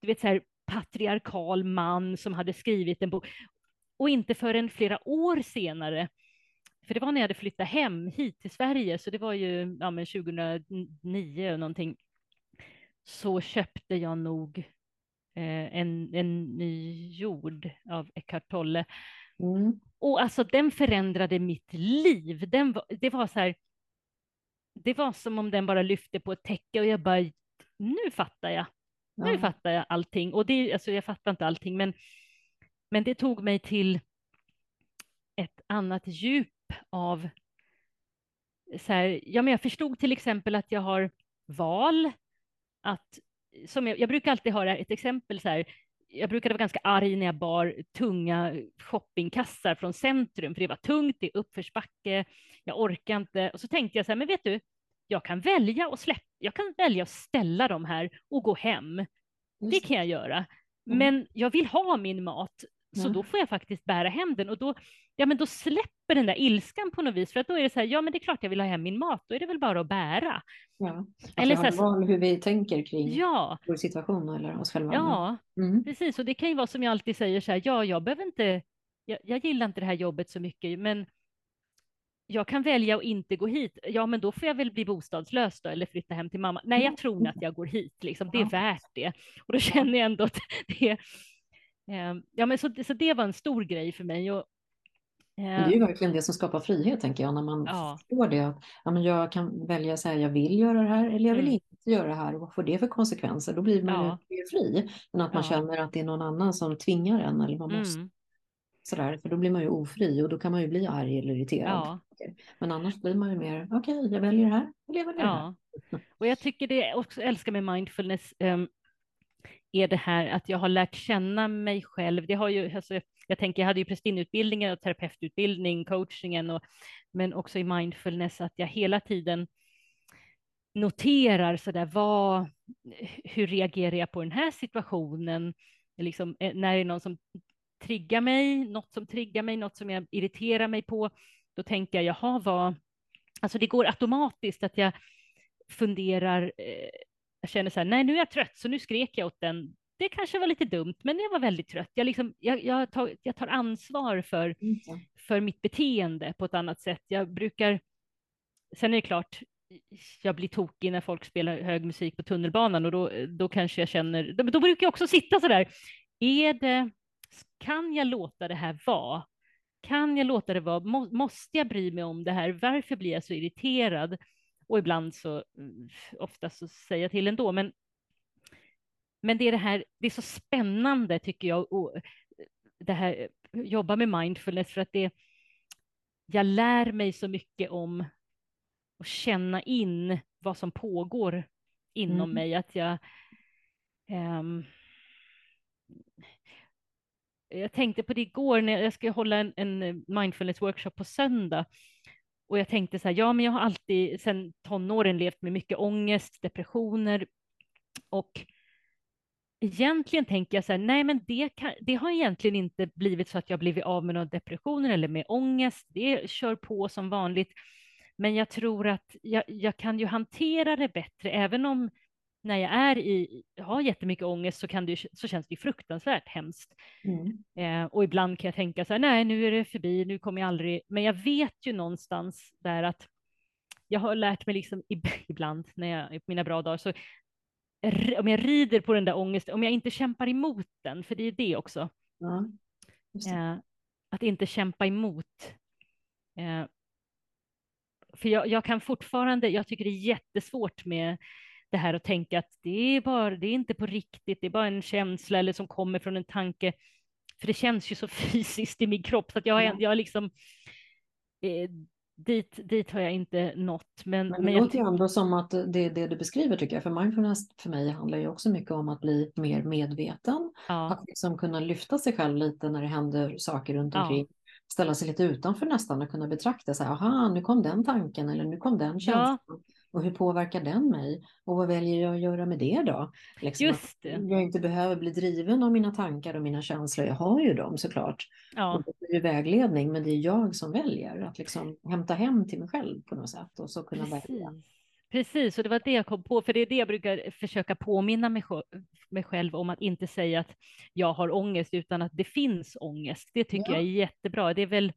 du vet så här patriarkal man som hade skrivit en bok. Och inte förrän flera år senare för det var när jag hade flyttat hem hit till Sverige, så det var ju ja, men 2009 och någonting, så köpte jag nog eh, en, en ny jord av Eckart Tolle. Mm. Och alltså den förändrade mitt liv. Den var, det var så här, det var som om den bara lyfte på ett täcke och jag bara, nu fattar jag. Nu ja. fattar jag allting. Och det, alltså jag fattar inte allting, men, men det tog mig till ett annat djup av så här, ja, men jag förstod till exempel att jag har val, att som jag, jag brukar alltid ha ett exempel så här, jag brukade vara ganska arg när jag bar tunga shoppingkassar från centrum, för det var tungt, det är uppförsbacke, jag orkar inte. Och så tänkte jag så här, men vet du, jag kan välja och släppa, jag kan välja att ställa dem här och gå hem. Det kan jag göra. Men jag vill ha min mat, så då får jag faktiskt bära hem den och då, ja, men då släpper den där ilskan på något vis, för att då är det så här, ja men det är klart jag vill ha hem min mat, då är det väl bara att bära. Ja, eller så här, val hur vi tänker kring ja. vår situation eller oss själva. Ja, mm. precis, och det kan ju vara som jag alltid säger så här, ja, jag behöver inte, jag, jag gillar inte det här jobbet så mycket, men jag kan välja att inte gå hit. Ja, men då får jag väl bli bostadslös då, eller flytta hem till mamma. Nej, jag tror att jag går hit, liksom. det är värt det. Och då känner jag ändå att det är ja, men så, så det var en stor grej för mig. Och, det är ju ehm, verkligen det som skapar frihet, tänker jag, när man ja. förstår det. Att, ja, men jag kan välja så här, jag vill göra det här eller jag vill mm. inte göra det här. Och vad får det för konsekvenser? Då blir man ja. ju fri. Men att man ja. känner att det är någon annan som tvingar en eller man måste. Mm. Sådär, för då blir man ju ofri och då kan man ju bli arg eller irriterad. Men annars blir man ju mer, okej, okay, jag väljer det här jag väljer det här. Och jag tycker det också älskar med mindfulness, um, är det här att jag har lärt känna mig själv. Det har ju, alltså, jag tänker, jag hade ju prästinneutbildningen och terapeututbildning, coachingen, och, men också i mindfulness, att jag hela tiden noterar så där, vad, hur reagerar jag på den här situationen? Liksom, eh, när det är någon som triggar mig, något som triggar mig, något som jag irriterar mig på, då tänker jag, jaha, vad... Alltså det går automatiskt att jag funderar, eh, jag känner så här, nej nu är jag trött så nu skrek jag åt den. Det kanske var lite dumt, men jag var väldigt trött. Jag, liksom, jag, jag, tar, jag tar ansvar för, mm. för mitt beteende på ett annat sätt. Jag brukar, sen är det klart, jag blir tokig när folk spelar hög musik på tunnelbanan och då, då kanske jag känner, då, då brukar jag också sitta så där, är det, kan jag låta det här vara? Kan jag låta det vara? Må, måste jag bry mig om det här? Varför blir jag så irriterad? Och ibland så, mm, oftast så säger jag till ändå, men, men det är det här, det är så spännande tycker jag, och det här, jobba med mindfulness för att det, jag lär mig så mycket om att känna in vad som pågår inom mm. mig, att jag um, jag tänkte på det igår när jag ska hålla en, en mindfulness workshop på söndag och jag tänkte så här, ja, men jag har alltid sedan tonåren levt med mycket ångest, depressioner och egentligen tänker jag så här, nej, men det, kan, det har egentligen inte blivit så att jag blivit av med några depressioner eller med ångest. Det kör på som vanligt. Men jag tror att jag, jag kan ju hantera det bättre, även om när jag är i, har jättemycket ångest så, kan det, så känns det fruktansvärt hemskt. Mm. Eh, och ibland kan jag tänka så här, nej, nu är det förbi, nu kommer jag aldrig, men jag vet ju någonstans där att jag har lärt mig liksom ibland när jag på mina bra dagar så om jag rider på den där ångesten, om jag inte kämpar emot den, för det är det också. Ja, det. Eh, att inte kämpa emot. Eh, för jag, jag, kan fortfarande, jag tycker det är jättesvårt med det här att tänka att det är, bara, det är inte på riktigt, det är bara en känsla eller som kommer från en tanke. För det känns ju så fysiskt i min kropp så att jag, ja. jag liksom eh, dit, dit har jag inte nått. Men, men det men låter ju ändå som att det är det du beskriver tycker jag. För mindfulness för mig handlar ju också mycket om att bli mer medveten. Ja. Att liksom kunna lyfta sig själv lite när det händer saker runt omkring. Ja. Ställa sig lite utanför nästan och kunna betrakta så här, aha, nu kom den tanken eller nu kom den känslan. Ja. Och hur påverkar den mig? Och vad väljer jag att göra med det då? Liksom Just det. Jag inte behöver bli driven av mina tankar och mina känslor. Jag har ju dem såklart. Ja. Och det är ju vägledning, men det är jag som väljer att liksom hämta hem till mig själv på något sätt och så kunna Precis. välja. Precis, och det var det jag kom på, för det är det jag brukar försöka påminna mig, mig själv om, att inte säga att jag har ångest, utan att det finns ångest. Det tycker ja. jag är jättebra. Det är väl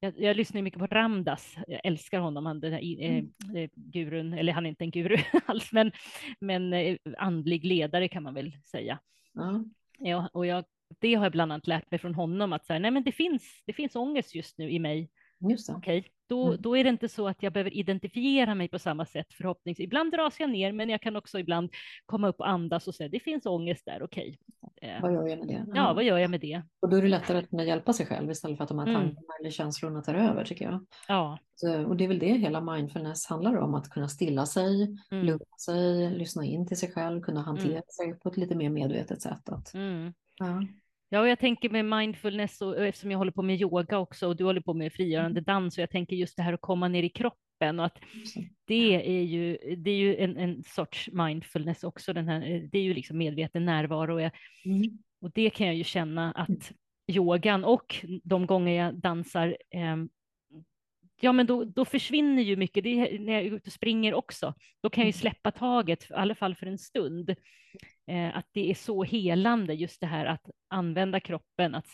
jag, jag lyssnar mycket på Ramdas, jag älskar honom, han den här eh, mm. eh, gurun, eller han är inte en guru alls, men, men eh, andlig ledare kan man väl säga. Mm. Ja, och jag, det har jag bland annat lärt mig från honom, att så här, nej men det finns, det finns ångest just nu i mig. Just Okej, okay. Då, mm. då är det inte så att jag behöver identifiera mig på samma sätt förhoppningsvis. Ibland dras jag ner, men jag kan också ibland komma upp och andas och säga det finns ångest där, okej. Okay. Eh, vad gör jag med det? Ja, vad gör jag med det? Och då är det lättare att kunna hjälpa sig själv istället för att de här mm. tankarna eller känslorna tar över, tycker jag. Ja. Så, och det är väl det hela mindfulness handlar om, att kunna stilla sig, mm. lugna sig, lyssna in till sig själv, kunna hantera mm. sig på ett lite mer medvetet sätt. Att, mm. ja. Ja, och jag tänker med mindfulness och, och eftersom jag håller på med yoga också och du håller på med frigörande mm. dans och jag tänker just det här att komma ner i kroppen och att det är ju, det är ju en, en sorts mindfulness också, den här, det är ju liksom medveten närvaro och, jag, mm. och det kan jag ju känna att mm. yogan och de gånger jag dansar eh, ja men då, då försvinner ju mycket, det är när jag är ute och springer också, då kan jag ju mm. släppa taget, i alla fall för en stund. Eh, att det är så helande, just det här att använda kroppen, att,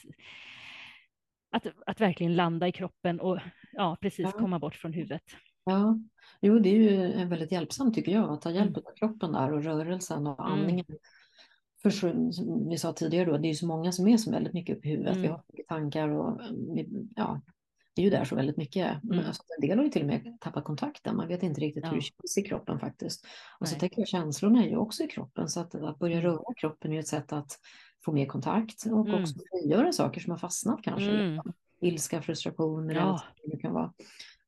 att, att verkligen landa i kroppen och ja, precis ja. komma bort från huvudet. Ja, jo det är ju väldigt hjälpsamt tycker jag, att ta hjälp mm. av kroppen där och rörelsen och mm. andningen. Mm. För som vi sa tidigare då, det är ju så många som är så väldigt mycket uppe i huvudet. Mm. Vi har mycket tankar och ja, det är ju där så väldigt mycket. Mm. Alltså, en del har ju till och med tappat kontakten. Man vet inte riktigt ja. hur det känns i kroppen faktiskt. Och Nej. så tänker jag känslorna är ju också i kroppen. Så att, att börja mm. röra kroppen är ju ett sätt att få mer kontakt och mm. också frigöra saker som har fastnat kanske. Mm. Liksom. Ilska, frustrationer, ja. det kan vara.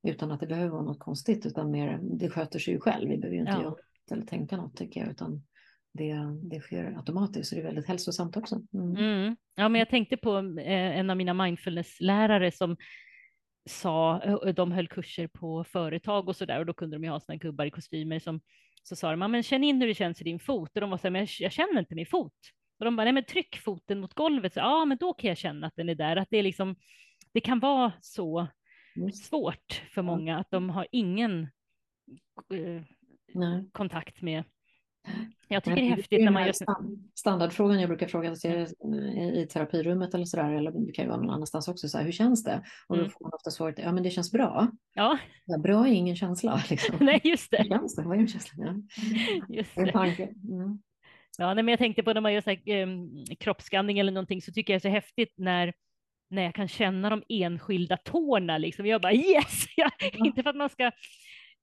Utan att det behöver vara något konstigt utan mer, det sköter sig ju själv. Vi behöver ju inte ja. göra eller tänka något tycker jag. Utan det, det sker automatiskt så det är väldigt hälsosamt också. Mm. Mm. Ja, men jag tänkte på eh, en av mina mindfulness-lärare som sa, de höll kurser på företag och så där och då kunde de ju ha såna gubbar i kostymer som så sa de, men känn in hur det känns i din fot. Och de var så här, men jag, jag känner inte min fot. Och de bara, nej men tryck foten mot golvet, så, ja men då kan jag känna att den är där, att det är liksom, det kan vara så svårt för många att de har ingen eh, kontakt med jag tycker det är häftigt när man gör... Standardfrågan jag brukar fråga i terapirummet eller sådär, eller det kan ju vara någon annanstans också, så här, hur känns det? Och då mm. får man ofta svaret, ja men det känns bra. Ja. ja bra är ingen känsla. Liksom. Nej, just det. Hur känns det? Vad är en känsla? Ja. Just det. Mm. Ja, nej, men jag tänkte på när man gör så här, eh, kroppsskanning eller någonting så tycker jag det är så häftigt när när jag kan känna de enskilda tårna liksom. Jag bara yes! Ja, inte för att man ska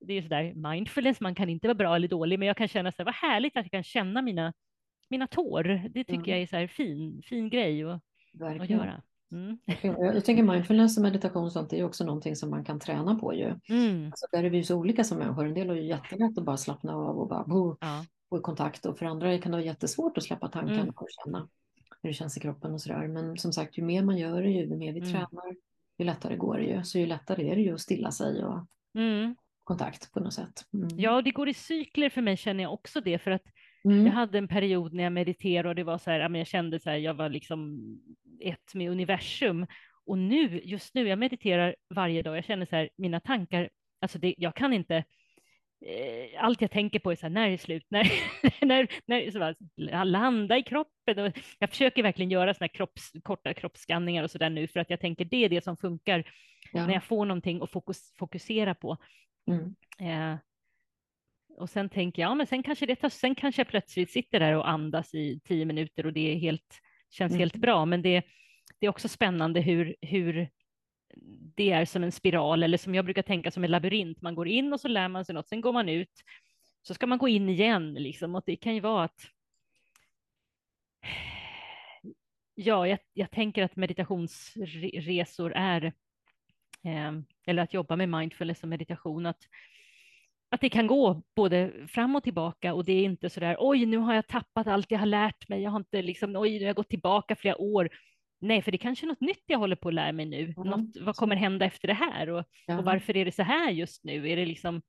det är sådär mindfulness, man kan inte vara bra eller dålig, men jag kan känna så här, vad härligt att jag kan känna mina, mina tår. Det tycker mm. jag är så här fin, fin grej att, att göra. Mm. Jag tänker mindfulness och meditation och sånt är också någonting som man kan träna på ju. Mm. Alltså där är vi ju så olika som människor. En del har ju jättelätt att bara slappna av och bara bo, ja. få kontakt och för andra kan det vara jättesvårt att släppa tankarna mm. och känna hur det känns i kroppen och sådär. Men som sagt, ju mer man gör det, ju mer vi mm. tränar, ju lättare går det ju. Så ju lättare är det ju att stilla sig och Mm. Kontakt på något sätt. Mm. Ja, det går i cykler för mig känner jag också det, för att Mm. jag hade en period när jag mediterade och det var så här, jag kände så här, jag var liksom ett med universum. Och nu, just nu, jag mediterar varje dag, jag känner så här, mina tankar, alltså det, jag kan inte, eh, allt jag tänker på är så här, när är det slut, när, när, när så bara, landa i kroppen. Och jag försöker verkligen göra såna här kropps, korta kroppsskanningar och så där nu, för att jag tänker det är det som funkar Ja. när jag får någonting att fokus, fokusera på. Mm. Eh, och sen tänker jag, ja, men sen kanske det tar, sen kanske jag plötsligt sitter där och andas i tio minuter och det är helt, känns Mm. helt bra. Men det, det är också spännande hur, hur det är som en spiral eller som jag brukar tänka som en labyrint. Man går in och så lär man sig något, sen går man ut, så ska man gå in igen liksom. Och det kan ju vara att Ja, jag, jag tänker att meditationsresor är, eller att jobba med mindfulness och meditation, att, att det kan gå både fram och tillbaka och det är inte så där, oj, nu har jag tappat allt jag har lärt mig, jag har inte liksom, oj, nu har jag gått tillbaka flera år. Nej, för det är kanske är något nytt jag håller på att lära mig nu. Mm. Något, vad kommer hända efter det här? Och, Ja. och varför är det så här just nu? Är det liksom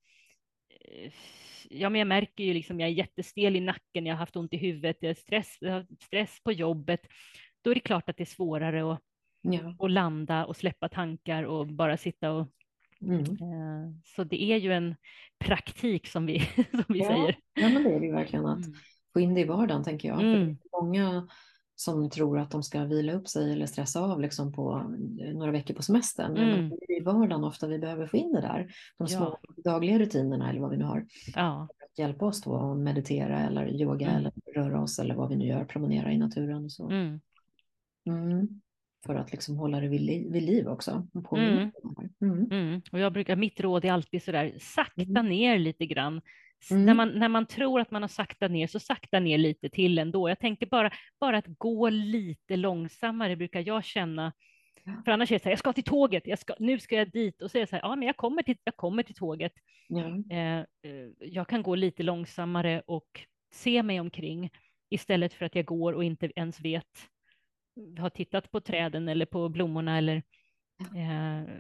eh, Ja, men jag märker ju liksom, jag är jättestel i nacken, jag har haft ont i huvudet, jag har stress, jag har stress på jobbet. Då är det klart att det är svårare att, Ja. att landa och släppa tankar och bara sitta och... Mm. Eh, så det är ju en praktik som vi, som vi Ja. säger. ja, men det är det ju verkligen att Mm. få in det i vardagen tänker jag. Mm. många som tror att de ska vila upp sig eller stressa av liksom på några veckor på semestern. Men Mm. det är i vardagen ofta vi behöver få in det där. De små dagliga rutinerna eller vad vi nu har. Ja, Att hjälpa oss då att meditera eller yoga Mm. eller röra oss eller vad vi nu gör, promenera i naturen och så. mm. Mm. För att liksom hålla det vid, li- vid liv också. Mm. Mm. Mm. Och jag brukar, mitt råd är alltid sådär, sakta Mm. ner lite grann. Mm. När, man, när man tror att man har saktat ner, så sakta ner lite till ändå. Jag tänker bara, bara att gå lite långsammare brukar jag känna. För annars är det så här, jag ska till tåget, jag ska, nu ska jag dit. Och så är det så här, ja men jag kommer till, jag kommer till tåget. Eh, eh, jag kan gå lite långsammare och se mig omkring istället för att jag går och inte ens vet, har tittat på träden eller på blommorna eller eh,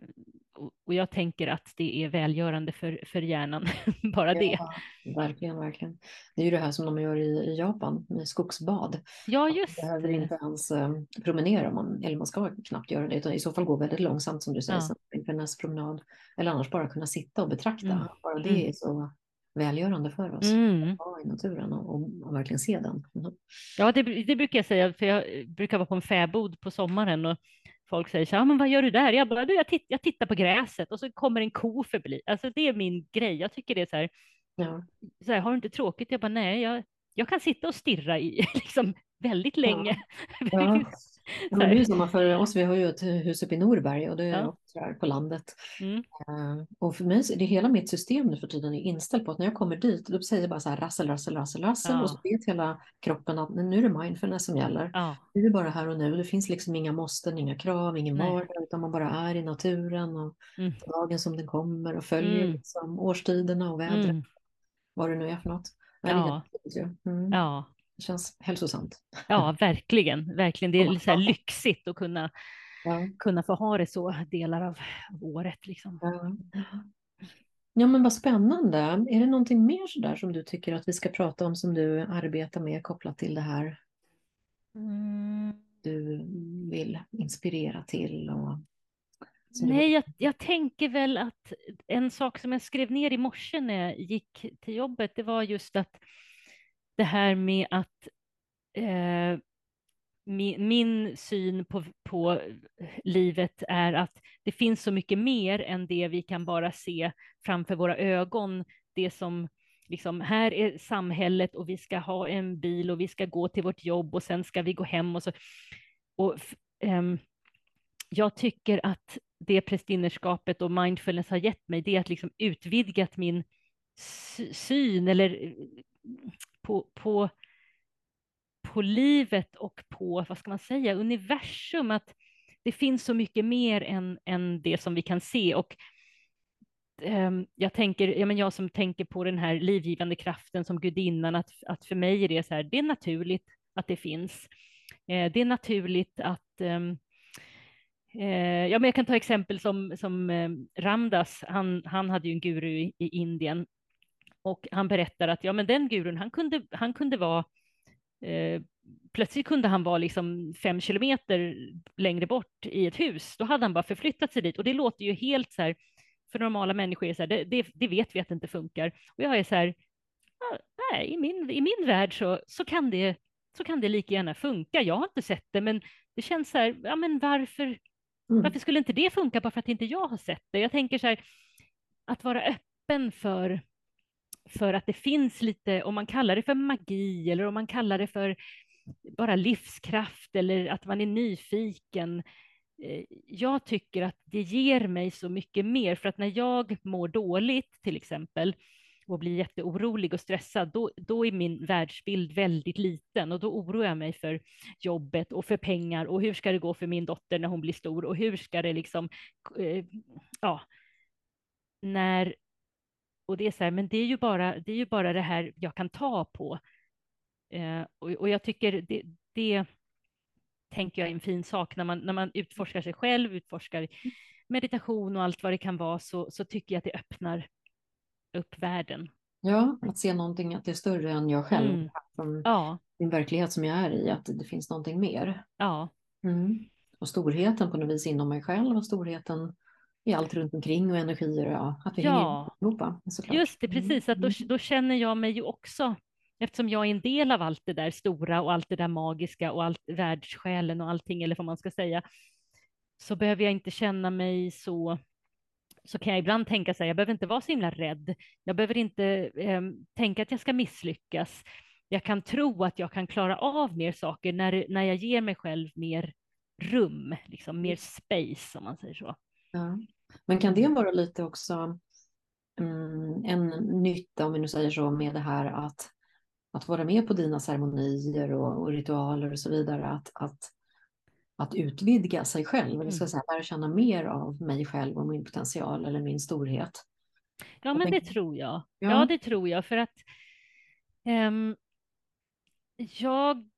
och, jag tänker att det är välgörande för, för hjärnan, bara det. Ja, verkligen, verkligen. Det är ju det här som de gör i, i Japan med skogsbad. Ja, Man just behöver det. inte ens eh, promenera, om man, eller man ska knappt göra det, utan i så fall gå väldigt långsamt som du säger, Ja. som mindfulness promenad. Eller annars bara kunna sitta och betrakta. Mm. Bara det Mm. är så välgörande för oss. Mm. Att vara i naturen och, och, och verkligen se den. Mm. Ja, det, det brukar jag säga, för jag brukar vara på en fäbod på sommaren och folk säger så här, "Ja, men vad gör du där? Jag bara, du, jag, titt, jag tittar på gräset och så kommer en ko förbi. Alltså det är min grej. Jag tycker det är så här, Ja. så här har du inte tråkigt? Jag bara, nej, jag, jag kan sitta och stirra i liksom väldigt länge. Ja. Ja, det är ju samma för oss, vi har ju ett hus uppe i Norberg och det är Ja. på landet. Mm. Eh, och för mig, det hela mitt system nu för tiden är inställt på att när jag kommer dit, då säger jag bara så här rassel, rassel, rassel, rassel Ja. och så vet hela kroppen att nu är det mindfulness som gäller. Ja, Nu är det bara här och nu, det finns liksom inga måsten, inga krav, ingen Nej. vardag, utan man bara är i naturen och Mm. dagen som den kommer och följer Mm. liksom årstiderna och vädret, mm. vad det nu är för något. Ja. ju. Mm. ja, Det känns hälsosamt. ja, verkligen, verkligen. Det är så här lyxigt att kunna, Ja. kunna få ha det så delar av året liksom. Ja. ja, men vad spännande. Är det någonting mer sådär som du tycker att vi ska prata om som du arbetar med kopplat till det här Mm. du vill inspirera till? Och... Nej, jag, jag tänker väl att en sak som jag skrev ner i morse när jag gick till jobbet, det var just att det här med att eh, min, min syn på, på livet är att det finns så mycket mer än det vi kan bara se framför våra ögon. Det som liksom, här är samhället och vi ska ha en bil och vi ska gå till vårt jobb och sen ska vi gå hem och så. Och, f- ehm, jag tycker att det prästinnerskapet och mindfulness har gett mig, det är att liksom utvidgat min syn eller på, på, på livet och på, vad ska man säga, universum, att det finns så mycket mer än, än det som vi kan se. Och um, jag tänker, ja, men jag som tänker på den här livgivande kraften som gudinnan, att, att för mig är det så här, det är naturligt att det finns. Eh, det är naturligt att um, Eh, ja, men jag kan ta exempel som, som eh, Ramdas, han, han hade ju en guru i, i, Indien och han berättar att ja, men den gurun, han kunde, han kunde vara eh, plötsligt kunde han vara liksom fem kilometer längre bort i ett hus. Då hade han bara förflyttat sig dit och det låter ju helt så här, för normala människor är så här, det, det, det vet vi att det inte funkar. Och jag är så här, nej, i min, i min värld så, så, kan det, så kan det lika gärna funka. Jag har inte sett det, men det känns så här, ja men varför, mm. varför skulle inte det funka bara för att inte jag har sett det? Jag tänker så här, att vara öppen för, för att det finns lite, om man kallar det för magi eller om man kallar det för bara livskraft eller att man är nyfiken. Eh, jag tycker att det ger mig så mycket mer, för att när jag mår dåligt till exempel, och blir jätteorolig och stressad, då, då är min världsbild väldigt liten och då oroar jag mig för jobbet och för pengar och hur ska det gå för min dotter när hon blir stor och hur ska det liksom, eh, ja, när, och det är så här, men det är ju bara det, är ju bara det här jag kan ta på. Eh, och, och jag tycker det, det tänker jag är en fin sak när man, när man utforskar sig själv, utforskar meditation och allt vad det kan vara, så, så tycker jag att det öppnar upp världen. Ja, att se någonting, att det är större än jag själv. Mm. Från ja. din verklighet som jag är i, att det finns någonting mer. Ja. Mm. Och storheten på något vis inom mig själv och storheten i allt runt omkring och energier. Ja, att vi ja. hänger ihop. Såklart. Just det, precis. Att då, mm. då känner jag mig ju också eftersom jag är en del av allt det där stora och allt det där magiska och allt världssjälen och allting, eller vad man ska säga, så behöver jag inte känna mig så så kan jag ibland tänka så här, jag behöver inte vara så himla rädd. Jag behöver inte eh, tänka att jag ska misslyckas. Jag kan tro att jag kan klara av mer saker när, när jag ger mig själv mer rum, liksom mer space om man säger så. Ja. Men kan det vara lite också mm, en nytta, om vi nu säger så, med det här att, att vara med på dina ceremonier och, och ritualer och så vidare, att, att att utvidga sig själv, eller ska mm. säga, lära känna mer av mig själv och min potential eller min storhet. Ja, men det tror jag. Ja. ja, det tror jag, för att um, jag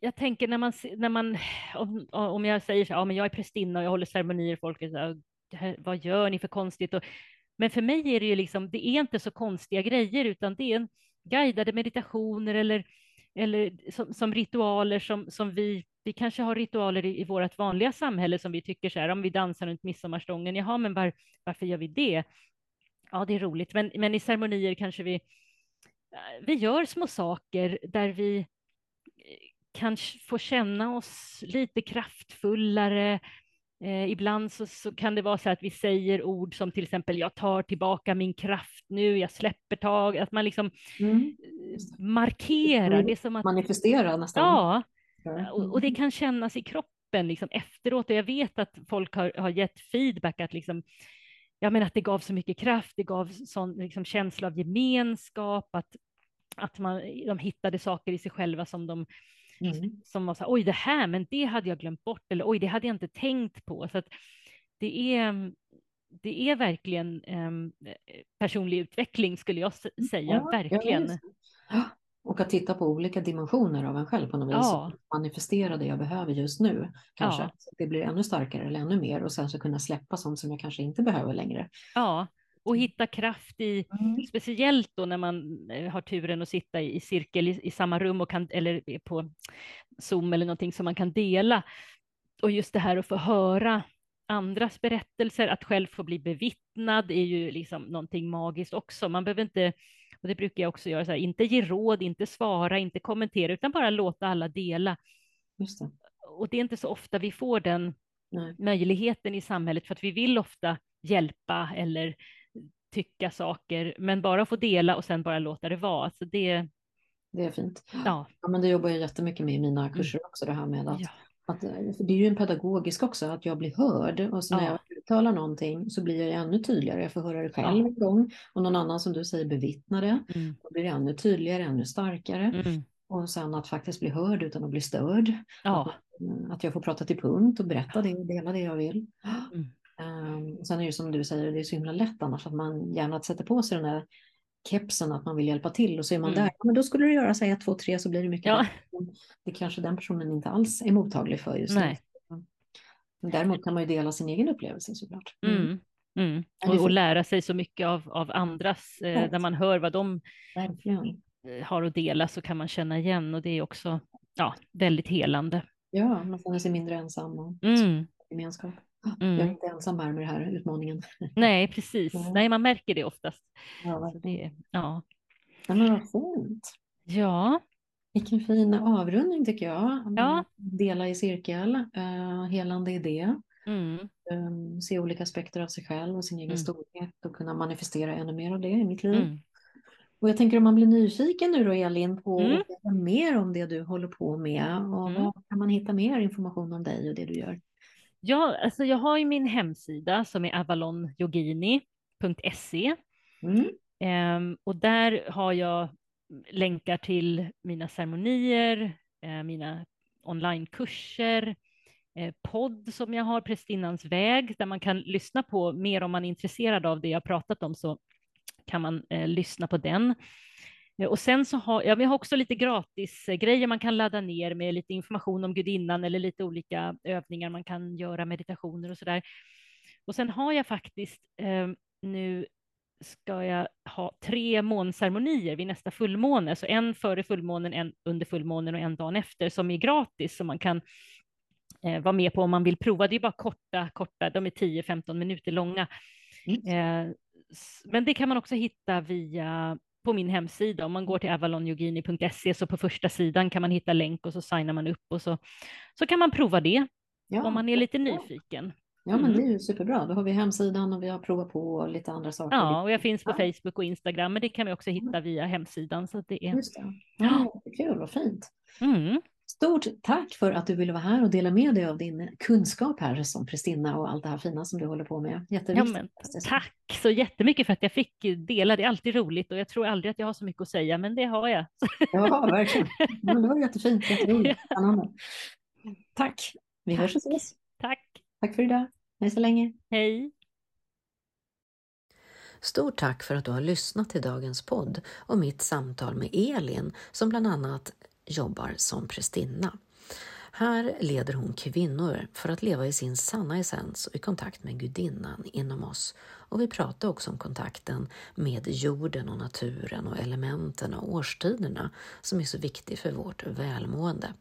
jag tänker när man, när man om, om jag säger så ja men jag är prästinna och jag håller ceremonier, folk är så här, vad gör ni för konstigt? Och, men för mig är det ju liksom, det är inte så konstiga grejer, utan det är en guidade meditationer eller, eller som, som ritualer som, som vi vi kanske har ritualer i, i vårt vanliga samhälle som vi tycker så här, om vi dansar runt midsommarstången, jaha, men var, varför gör vi det? Ja, det är roligt, men, men i ceremonier kanske vi, eh, vi gör små saker där vi kan få känna oss lite kraftfullare. Eh, ibland så, så, kan det vara så att vi säger ord som till exempel jag tar tillbaka min kraft nu, jag släpper tag, att man liksom mm. Eh, markerar. Det som att, Manifestera nästan. Ja, och, och, det kan kännas i kroppen liksom, efteråt. Och jag vet att folk har, har gett feedback att, liksom, ja, men att det gav så mycket kraft, det gav sån liksom, känsla av gemenskap, att, att man, de hittade saker i sig själva som de mm. som var så här, oj det här, men det hade jag glömt bort, eller oj det hade jag inte tänkt på. Så det är, det är verkligen um, personlig utveckling skulle jag säga, ja, verkligen. Ja, och att titta på olika dimensioner av en själv på något vis. Ja. Manifestera det jag behöver just nu. Kanske. Ja. Så det blir ännu starkare eller ännu mer. Och sen så kunna släppa sånt som jag kanske inte behöver längre. Ja, och hitta kraft i, mm. speciellt då när man eh, har turen att sitta i, cirkel i, i, samma rum och kan, eller på Zoom eller någonting som man kan dela. Och just det här att få höra andras berättelser, att själv få bli bevittnad är ju liksom någonting magiskt också. Man behöver inte och det brukar jag också göra, här, inte ge råd, inte svara, inte kommentera, utan bara låta alla dela. Det. Och det är inte så ofta vi får den Nej. möjligheten i samhället, för att vi vill ofta hjälpa eller tycka saker, men bara få dela och sen bara låta det vara. Alltså det, det är fint. Ja. ja, men det jobbar jag jättemycket med i mina mm. kurser också, det här med att, ja. att för det är ju en pedagogisk också, att jag blir hörd och så när ja. jag uttalar någonting så blir jag ännu tydligare. Jag får höra det själv en gång och någon annan som du säger bevittnar det. Mm. Då blir det ännu tydligare, ännu starkare. Mm. Och sen att faktiskt bli hörd utan att bli störd. Ja. Att, att jag får prata till punkt och berätta det och dela det jag vill. Mm. Um, sen är det som du säger, det är så himla lätt annars att man gärna sätter på sig den där kepsen att man vill hjälpa till och så är man mm. där. Men då skulle du göra så här 1, 2, 3 så blir det mycket. Ja. Det kanske den personen inte alls är mottaglig för just nu. Däremot kan man ju dela sin egen upplevelse såklart. Mm. Mm. Och, och, lära sig så mycket av, av andras, eh, när man hör vad de Verkligen. Eh, har att dela så kan man känna igen och det är också ja, väldigt helande. Ja, man känner sig mindre ensam och mm. gemenskap. Mm. Jag är inte ensam här med den här utmaningen. Nej, precis. Ja. Nej, man märker det oftast. Ja, det, ja. ja men vad fint. Ja. Vilken fin avrundning tycker jag. Ja. Dela i cirkel, uh, helande idé. Mm. Um, se olika aspekter av sig själv och sin egen mm. storhet och kunna manifestera ännu mer av det i mitt liv. Mm. Och jag tänker om man blir nyfiken nu då Elin på Mm. mer om det du håller på med och Mm. var kan man hitta mer information om dig och det du gör? Ja, alltså jag har ju min hemsida som är avalonyogini.se Mm. Ehm, och där har jag länkar till mina ceremonier, eh, mina onlinekurser, eh, podd som jag har, Prästinnans väg, där man kan lyssna på mer om man är intresserad av det jag pratat om så kan man eh, lyssna på den. Eh, och sen så har ja, vi har också lite gratis grejer man kan ladda ner med lite information om gudinnan eller lite olika övningar man kan göra, meditationer och så där. Och sen har jag faktiskt eh, nu ska jag ha tre månceremonier vid nästa fullmåne, så en före fullmånen, en under fullmånen och en dagen efter som är gratis som man kan eh, vara med på om man vill prova. Det är bara korta, korta, de är 10-15 minuter långa. Mm. Eh, men det kan man också hitta via på min hemsida. Om man går till avalonyogini.se så på första sidan kan man hitta länk och så signar man upp och så, så kan man prova det Ja, om man är lite nyfiken. ja men det Mm. är ju superbra. Då har vi hemsidan och vi har provat på lite andra saker. Ja, och jag finns på. Facebook och Instagram, men det kan vi också hitta via hemsidan. Så det är... Just det. Ja, kul, vad fint. Mm. Stort tack för att du ville vara här och dela med dig av din kunskap här som prästinna och allt det här fina som du håller på med. Ja, Jätteviktigt. men, tack så jättemycket för att jag fick dela. Det är alltid roligt och jag tror aldrig att jag har så mycket att säga, men det har jag. Ja, verkligen. Men det var jättefint, jätteroligt, spännande. Tack. Vi Tack. hörs och ses. Tack. Tack för idag. Hej så länge. Hej. Stort tack för att du har lyssnat till dagens podd och mitt samtal med Elin som bland annat jobbar som prästinna. Här leder hon kvinnor för att leva i sin sanna essens och i kontakt med gudinnan inom oss. Och vi pratar också om kontakten med jorden och naturen och elementen och årstiderna som är så viktig för vårt välmående.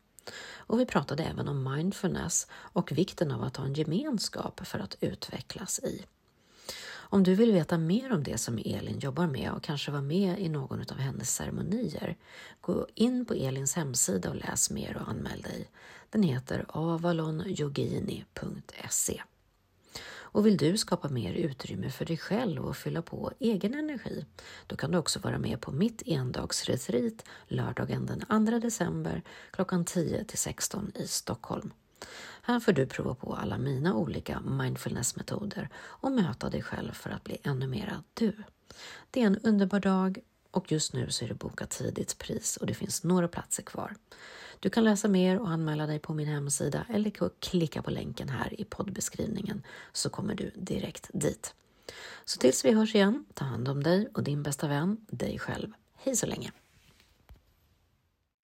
Och vi pratade även om mindfulness och vikten av att ha en gemenskap för att utvecklas i. Om du vill veta mer om det som Elin jobbar med och kanske vara med i någon av hennes ceremonier, gå in på Elins hemsida och läs mer och anmäl dig. Den heter avalonyogini.se. Och vill du skapa mer utrymme för dig själv och fylla på egen energi, då kan du också vara med på mitt endagsretreat lördagen den 2 december klockan 10 till 16 i Stockholm. Här får du prova på alla mina olika mindfulnessmetoder och möta dig själv för att bli ännu mera du. Det är en underbar dag och just nu så är det bokat tidigt pris och det finns några platser kvar. Du kan läsa mer och anmäla dig på min hemsida eller klicka på länken här i poddbeskrivningen så kommer du direkt dit. Så tills vi hörs igen, ta hand om dig och din bästa vän, dig själv. Hej så länge!